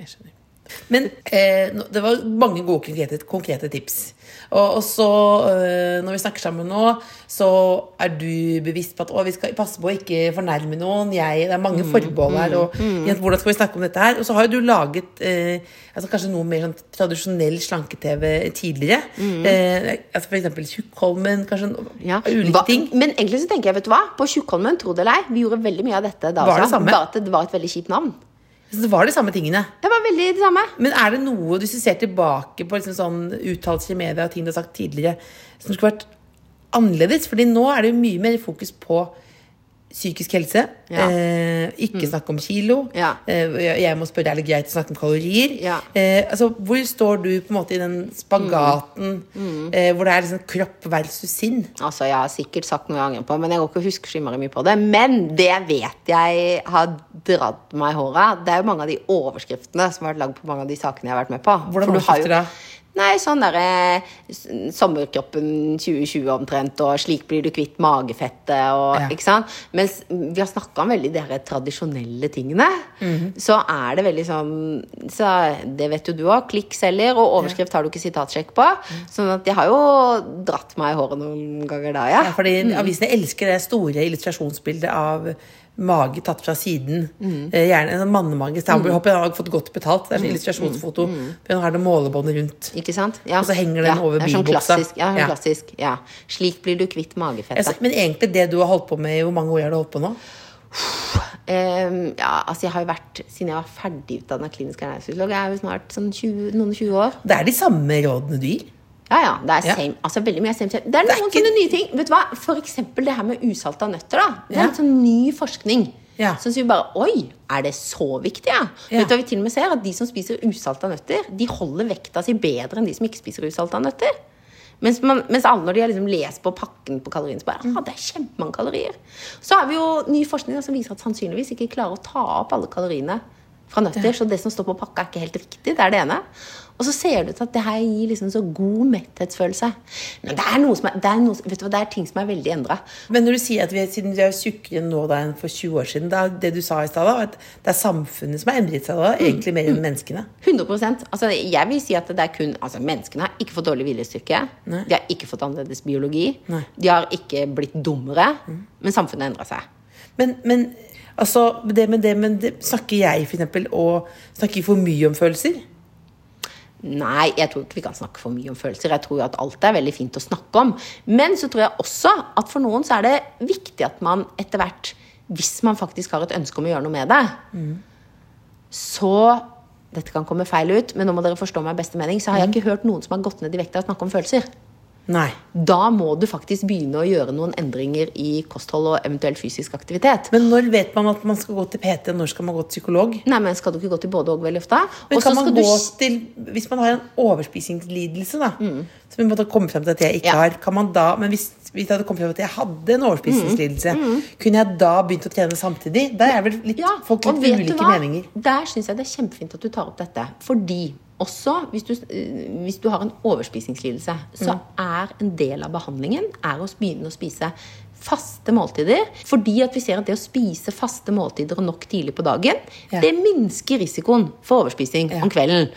Speaker 4: Jeg skjønner. Men eh, det var mange gode konkrete, konkrete tips. Og, og så, eh, når vi snakker sammen nå, så er du bevisst på at å, vi skal passe på å ikke fornærme noen. Jeg, det er mange forbehold her. Og mm. hvordan skal vi snakke om dette her? Og så har jo du laget eh, altså kanskje noe mer sånn tradisjonell slanke-TV tidligere. Eh, altså eksempel Tjukkholmen, kanskje
Speaker 5: Ja.
Speaker 4: ulike
Speaker 5: Hva-
Speaker 4: ting.
Speaker 5: Men egentlig så tenker jeg, vet du hva? På Tjukkholmen, tro det eller ei, vi gjorde veldig mye av dette da også. Bare at det var et veldig kjipt navn.
Speaker 4: Så det var de samme tingene.
Speaker 5: Det var veldig det samme.
Speaker 4: Men er det noe, hvis du ser tilbake på liksom sånn uttalelser i media og ting du har sagt tidligere, som skulle vært annerledes? Fordi nå er det jo mye mer fokus på psykisk helse.
Speaker 5: Ja.
Speaker 4: Eh, ikke snakke om kilo.
Speaker 5: Ja.
Speaker 4: Eh, jeg, må spørre, er det greit å snakke om kalorier?
Speaker 5: Ja.
Speaker 4: Eh, altså, hvor står du på en måte i den spagaten
Speaker 5: Mm.
Speaker 4: Eh, hvor det er liksom kropp versus sinn?
Speaker 5: Altså, Jeg har sikkert sagt noe jeg angrer på, men jeg går ikke og husker så mye på det. Men det vet jeg har dratt meg i håret. Det er jo mange av de overskriftene som har vært lagd på mange av de sakene jeg har vært med på.
Speaker 4: Hvordan overskrifter da?
Speaker 5: Nei, sånn derre Sommerkroppen 2020 omtrent, og slik blir du kvitt magefettet, og
Speaker 4: Ja.
Speaker 5: ikke sant. Mens vi har snakka om veldig de her tradisjonelle tingene.
Speaker 4: Mhm.
Speaker 5: Så er det veldig sånn så Det vet jo du òg. Klikkselger, og overskrift har du ikke sitatsjekk på.
Speaker 4: Mhm.
Speaker 5: Sånn at jeg har jo dratt meg i håret noen ganger da, ja.
Speaker 4: Ja, fordi Avisene elsker det store illustrasjonsbildet av mage tatt fra siden. Eh, gjerne en sånn mannemage. Så mm. Har fått godt betalt. Det er en illustrasjonsfoto. Hun har det målebåndet rundt.
Speaker 5: Ikke sant? Ja.
Speaker 4: Og så henger den
Speaker 5: ja,
Speaker 4: over
Speaker 5: det er sånn. Klassisk. Ja, sånn klassisk. Ja. Slik blir du kvitt magefettet.
Speaker 4: Men egentlig det du har holdt på med, i hvor mange år har du holdt på nå?
Speaker 5: Um, ja, altså jeg har jo vært, Siden jeg var ferdig utdanna klinisk ernæringsfysiolog, jeg er jo snart sånn 20, noen og 20 år.
Speaker 4: Det er de samme rådene du gir.
Speaker 5: Ja, ja. Det er
Speaker 4: Ja.
Speaker 5: altså veldig mye same, same. Det er
Speaker 4: Det er
Speaker 5: noen sånne nye ting. Vet du hva? For eksempel det her med usalta nøtter. da Det er
Speaker 4: Ja.
Speaker 5: litt sånn ny forskning.
Speaker 4: Ja.
Speaker 5: Som sier bare Oi, er det så viktig? Ja?
Speaker 4: Ja.
Speaker 5: Vet du hva vi til og med ser? At de som spiser usalta nøtter, de holder vekta si bedre enn de som ikke spiser usalta nøtter. Mens, man, mens alle når de har liksom lest på pakken på kaloriene, så bare ah, det er kjempemange kalorier. Så har vi jo ny forskning som viser at sannsynligvis ikke klarer å ta opp alle kaloriene fra nøtter. Så det som står på pakka, er ikke helt riktig. Det er det ene. Og så ser det ut til at det her gir liksom så god metthetsfølelse. Men det er, noe som er, det er, noe, vet du hva, det er ting som er veldig endra.
Speaker 4: Men når du sier at vi siden vi er tjukkere nå da enn for 20 år siden, da, det du sa i stad, at det er samfunnet som har endret seg da, egentlig mer enn menneskene.
Speaker 5: 100% altså Jeg vil si at det er kun altså Menneskene har ikke fått dårlig viljestyrke.
Speaker 4: Nei.
Speaker 5: De har ikke fått annerledes biologi.
Speaker 4: Nei.
Speaker 5: De har ikke blitt dummere. Men samfunnet endra seg.
Speaker 4: Men, men altså, det med det, men det, snakker jeg for eksempel, og snakker for mye om følelser?
Speaker 5: Nei, jeg tror ikke vi kan snakke for mye om følelser. Jeg tror jo at alt er veldig fint å snakke om. Men så tror jeg også at for noen så er det viktig at man etter hvert, hvis man faktisk har et ønske om å gjøre noe med det, så Dette kan komme feil ut, men nå må dere forstå meg i beste mening. Så har jeg ikke hørt noen som har gått ned i vekt av å snakke om følelser.
Speaker 4: Nei.
Speaker 5: Da må du faktisk begynne å gjøre noen endringer i kosthold og eventuelt fysisk aktivitet.
Speaker 4: Men når vet man at man skal gå til PT, når skal man gå til psykolog?
Speaker 5: Nei, men Skal du ikke gå til både og veldig ofte?
Speaker 4: Men kan man
Speaker 5: skal du
Speaker 4: gå til, Hvis man har en overspisingslidelse, da, som vi måtte komme frem til at jeg ikke
Speaker 5: Mm. Ja.
Speaker 4: har, kan man da, men hvis, hvis jeg hadde kommet frem til at jeg hadde en overspisingslidelse, kunne jeg da begynt å trene samtidig? Der er vel litt,
Speaker 5: Mm. Ja,
Speaker 4: folk litt ulike meninger.
Speaker 5: Der syns jeg det er kjempefint at du tar opp dette. Fordi også hvis du, eh, hvis du har en overspisingslidelse, så
Speaker 4: Mm.
Speaker 5: er en del av behandlingen er å begynne å spise faste måltider. Fordi at vi ser at det å spise faste måltider og nok tidlig på dagen,
Speaker 4: Ja.
Speaker 5: det minsker risikoen for overspising
Speaker 4: Ja. Mm.
Speaker 5: om kvelden.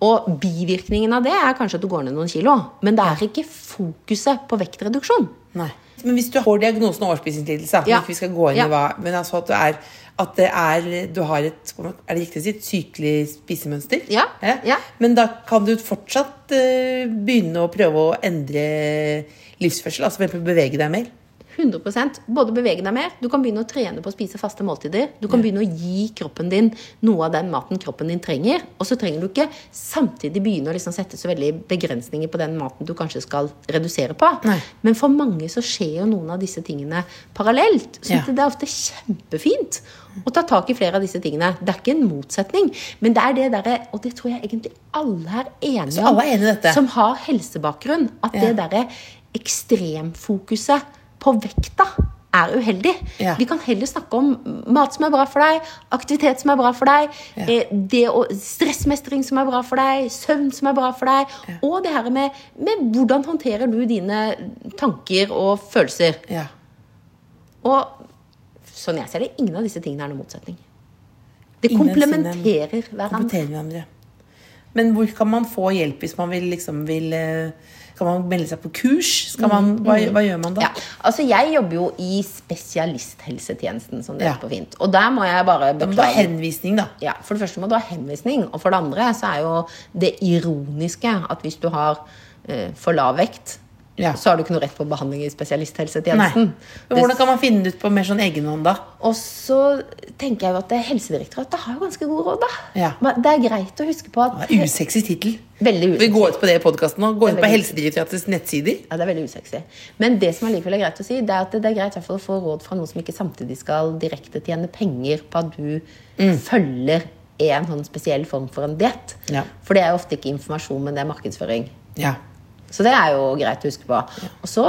Speaker 5: Og bivirkningen av det er kanskje at du går ned noen kilo. Men det er ikke fokuset på vektreduksjon.
Speaker 4: Nei. Men hvis du får diagnosen overspisingslidelse,
Speaker 5: Ja.
Speaker 4: hvis vi skal gå inn
Speaker 5: Ja.
Speaker 4: Men altså at, du er, at det er Du har et Er det riktig å si et sykelig spisemønster?
Speaker 5: Ja, ja.
Speaker 4: Men da kan du fortsatt eh, begynne å prøve å endre livsførsel? Altså bevege deg mer?
Speaker 5: 100% Både bevege deg mer, du kan begynne å trene på å spise faste måltider. Du kan begynne å gi kroppen din noe av den maten kroppen din trenger. Og så trenger du ikke samtidig begynne å liksom sette så veldig begrensninger på den maten du kanskje skal redusere på.
Speaker 4: Nei.
Speaker 5: Men for mange så skjer jo noen av disse tingene parallelt. Så
Speaker 4: Ja.
Speaker 5: det er ofte kjempefint å ta tak i flere av disse tingene. Det er ikke en motsetning, men det er det derre Og det tror jeg egentlig alle er enige
Speaker 4: om, alle er enige
Speaker 5: som har helsebakgrunn. At
Speaker 4: Ja.
Speaker 5: det derre ekstremfokuset på vekta er uheldig.
Speaker 4: Ja.
Speaker 5: Vi kan heller snakke om mat som er bra for deg, aktivitet som er bra for deg,
Speaker 4: Ja.
Speaker 5: eh, det å, stressmestring som er bra for deg, søvn som er bra for deg, og det her med, med hvordan håndterer du dine tanker og følelser.
Speaker 4: Ja.
Speaker 5: Og sånn jeg ser det, ingen av disse tingene er noen motsetning. Det
Speaker 4: Ingen
Speaker 5: komplementerer hverandre.
Speaker 4: Hverandre. Men hvor kan man få hjelp hvis man vil liksom vil eh, Kan man melde seg på kurs? Skal man, hva, hva gjør man da?
Speaker 5: Mm, Ja, altså Jeg jobber jo i spesialisthelsetjenesten, som det
Speaker 4: Ja.
Speaker 5: på fint. Og der må jeg bare
Speaker 4: Da må du ha
Speaker 5: beklage.
Speaker 4: henvisning, da.
Speaker 5: Ja, For det første må du ha henvisning, og for det andre så er jo det ironiske at hvis du har eh, for lav vekt,
Speaker 4: Ja.
Speaker 5: så har du ikke noe rett på behandling i spesialisthelsetjenesten.
Speaker 4: Men hvordan kan man finne det ut på mer sånn egenhånd, da?
Speaker 5: Og så tenker jeg jo at det Helsedirektoratet har jo ganske gode råd, da.
Speaker 4: Ja.
Speaker 5: Men Det er greit å huske på at
Speaker 4: er Usexy tittel.
Speaker 5: Veldig
Speaker 4: Vi går ut på det i podkasten nå. Gå
Speaker 5: ut
Speaker 4: inn på Helsedirektoratets nettsider.
Speaker 5: Ja, det er veldig usexy. Men det som allikevel er greit å si, det er at det er greit i hvert fall å få råd fra noen som ikke samtidig skal direkte tjene penger på at du
Speaker 4: Mm.
Speaker 5: følger en sånn spesiell form for en diett.
Speaker 4: Ja.
Speaker 5: For det er jo ofte ikke informasjon, men det er markedsføring.
Speaker 4: Ja.
Speaker 5: Så det er jo greit å huske på. Og så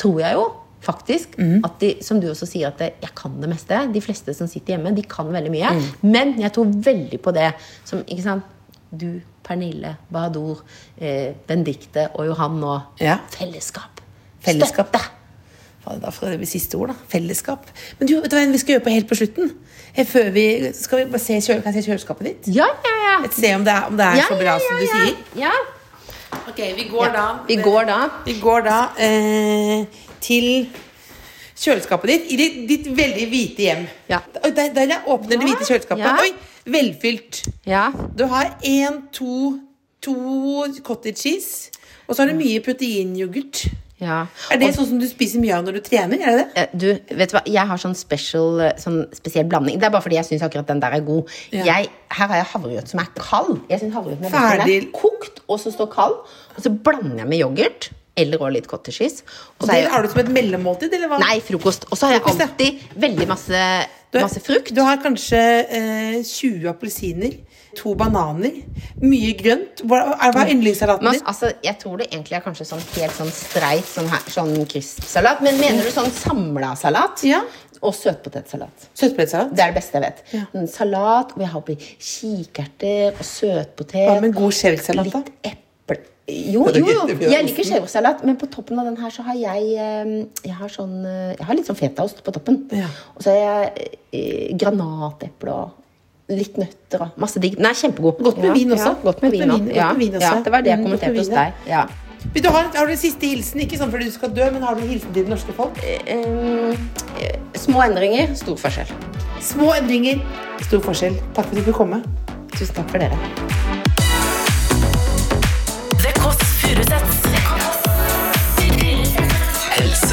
Speaker 5: tror jeg jo faktisk
Speaker 4: Mm.
Speaker 5: at de, som du også sier, at det, jeg kan det meste. De fleste som sitter hjemme, de kan veldig mye.
Speaker 4: Mm.
Speaker 5: Men jeg tror veldig på det som ikke sant, du, Pernille, Bahadur, eh, Benedicte og Johan nå.
Speaker 4: Ja.
Speaker 5: Fellesskap.
Speaker 4: Fellesskap.
Speaker 5: Støtte.
Speaker 4: Da får det bli siste ord, da. Fellesskap. Men du, vet du hva vi skal gjøre på helt på slutten? Eh, Før vi, skal vi bare se, kan jeg se kjøleskapet ditt?
Speaker 5: Ja, ja, ja.
Speaker 4: Se om det er, om det er
Speaker 5: ja,
Speaker 4: så bra som du sier?
Speaker 5: Ja.
Speaker 4: Ok, vi går
Speaker 5: ja.
Speaker 4: da
Speaker 5: Vi går da.
Speaker 4: Vi går da eh, til kjøleskapet ditt i ditt, ditt veldig hvite hjem.
Speaker 5: Ja.
Speaker 4: Der, der åpner det hvite kjøleskapet.
Speaker 5: ja.
Speaker 4: Oi, velfylt.
Speaker 5: Ja.
Speaker 4: Du har én, to, to cottage cheese, og så har du mye proteinyoghurt.
Speaker 5: Ja.
Speaker 4: Er det sånn som du spiser mye av når du trener? Er det det?
Speaker 5: Eh, Du, vet du hva? Jeg har sånn, special, eh, sånn spesiell blanding. Det er bare fordi jeg syns akkurat den der er god.
Speaker 4: Ja.
Speaker 5: Jeg, her har jeg havregrøt som er kald. Jeg synes havregrøten er best den
Speaker 4: Ferdig.
Speaker 5: er kokt og så står kald. Og så blander jeg med yoghurt eller også litt cottage cheese. Og
Speaker 4: Og det har du som et mellommåltid, eller hva?
Speaker 5: nei, frokost. Og så har jeg alltid veldig masse,
Speaker 4: Du-
Speaker 5: masse frukt.
Speaker 4: Du har kanskje eh, 20 appelsiner, to bananer, mye grønt. Hva er, hva er yndlingssalaten din?
Speaker 5: altså, jeg tror det egentlig er kanskje sånn helt sånn streit sånn, her, sånn crispsalat. Men mener du sånn samla salat?
Speaker 4: Ja.
Speaker 5: Og søtpotetsalat.
Speaker 4: Søtpotetsalat?
Speaker 5: Det er det beste jeg vet.
Speaker 4: Ja.
Speaker 5: Salat, og jeg har oppi kikerter og søtpotet.
Speaker 4: Hva med god skjellsalat, da?
Speaker 5: Litt jo, jo, jo, jeg liker skjevsalat, men på toppen av den her så har jeg eh, Jeg har, sånn, eh, jeg har litt sånn fetaost på toppen.
Speaker 4: Ja.
Speaker 5: Og så har jeg eh, granateple og litt nøtter og masse digg. Den er kjempegod.
Speaker 4: Godt med
Speaker 5: ja,
Speaker 4: vin også.
Speaker 5: Ja, godt med vin, også.
Speaker 4: godt med vin også.
Speaker 5: Ja, det var det jeg
Speaker 4: Mm,
Speaker 5: kommenterte hos deg. Ja.
Speaker 4: Du ha, har du en siste hilsen? Ikke sånn fordi du skal dø, men har du en hilsen til det norske folk?
Speaker 5: Eh, små endringer, stor forskjell.
Speaker 4: Små endringer, stor forskjell. Takk for at du fikk komme.
Speaker 5: Tusen takk for dere.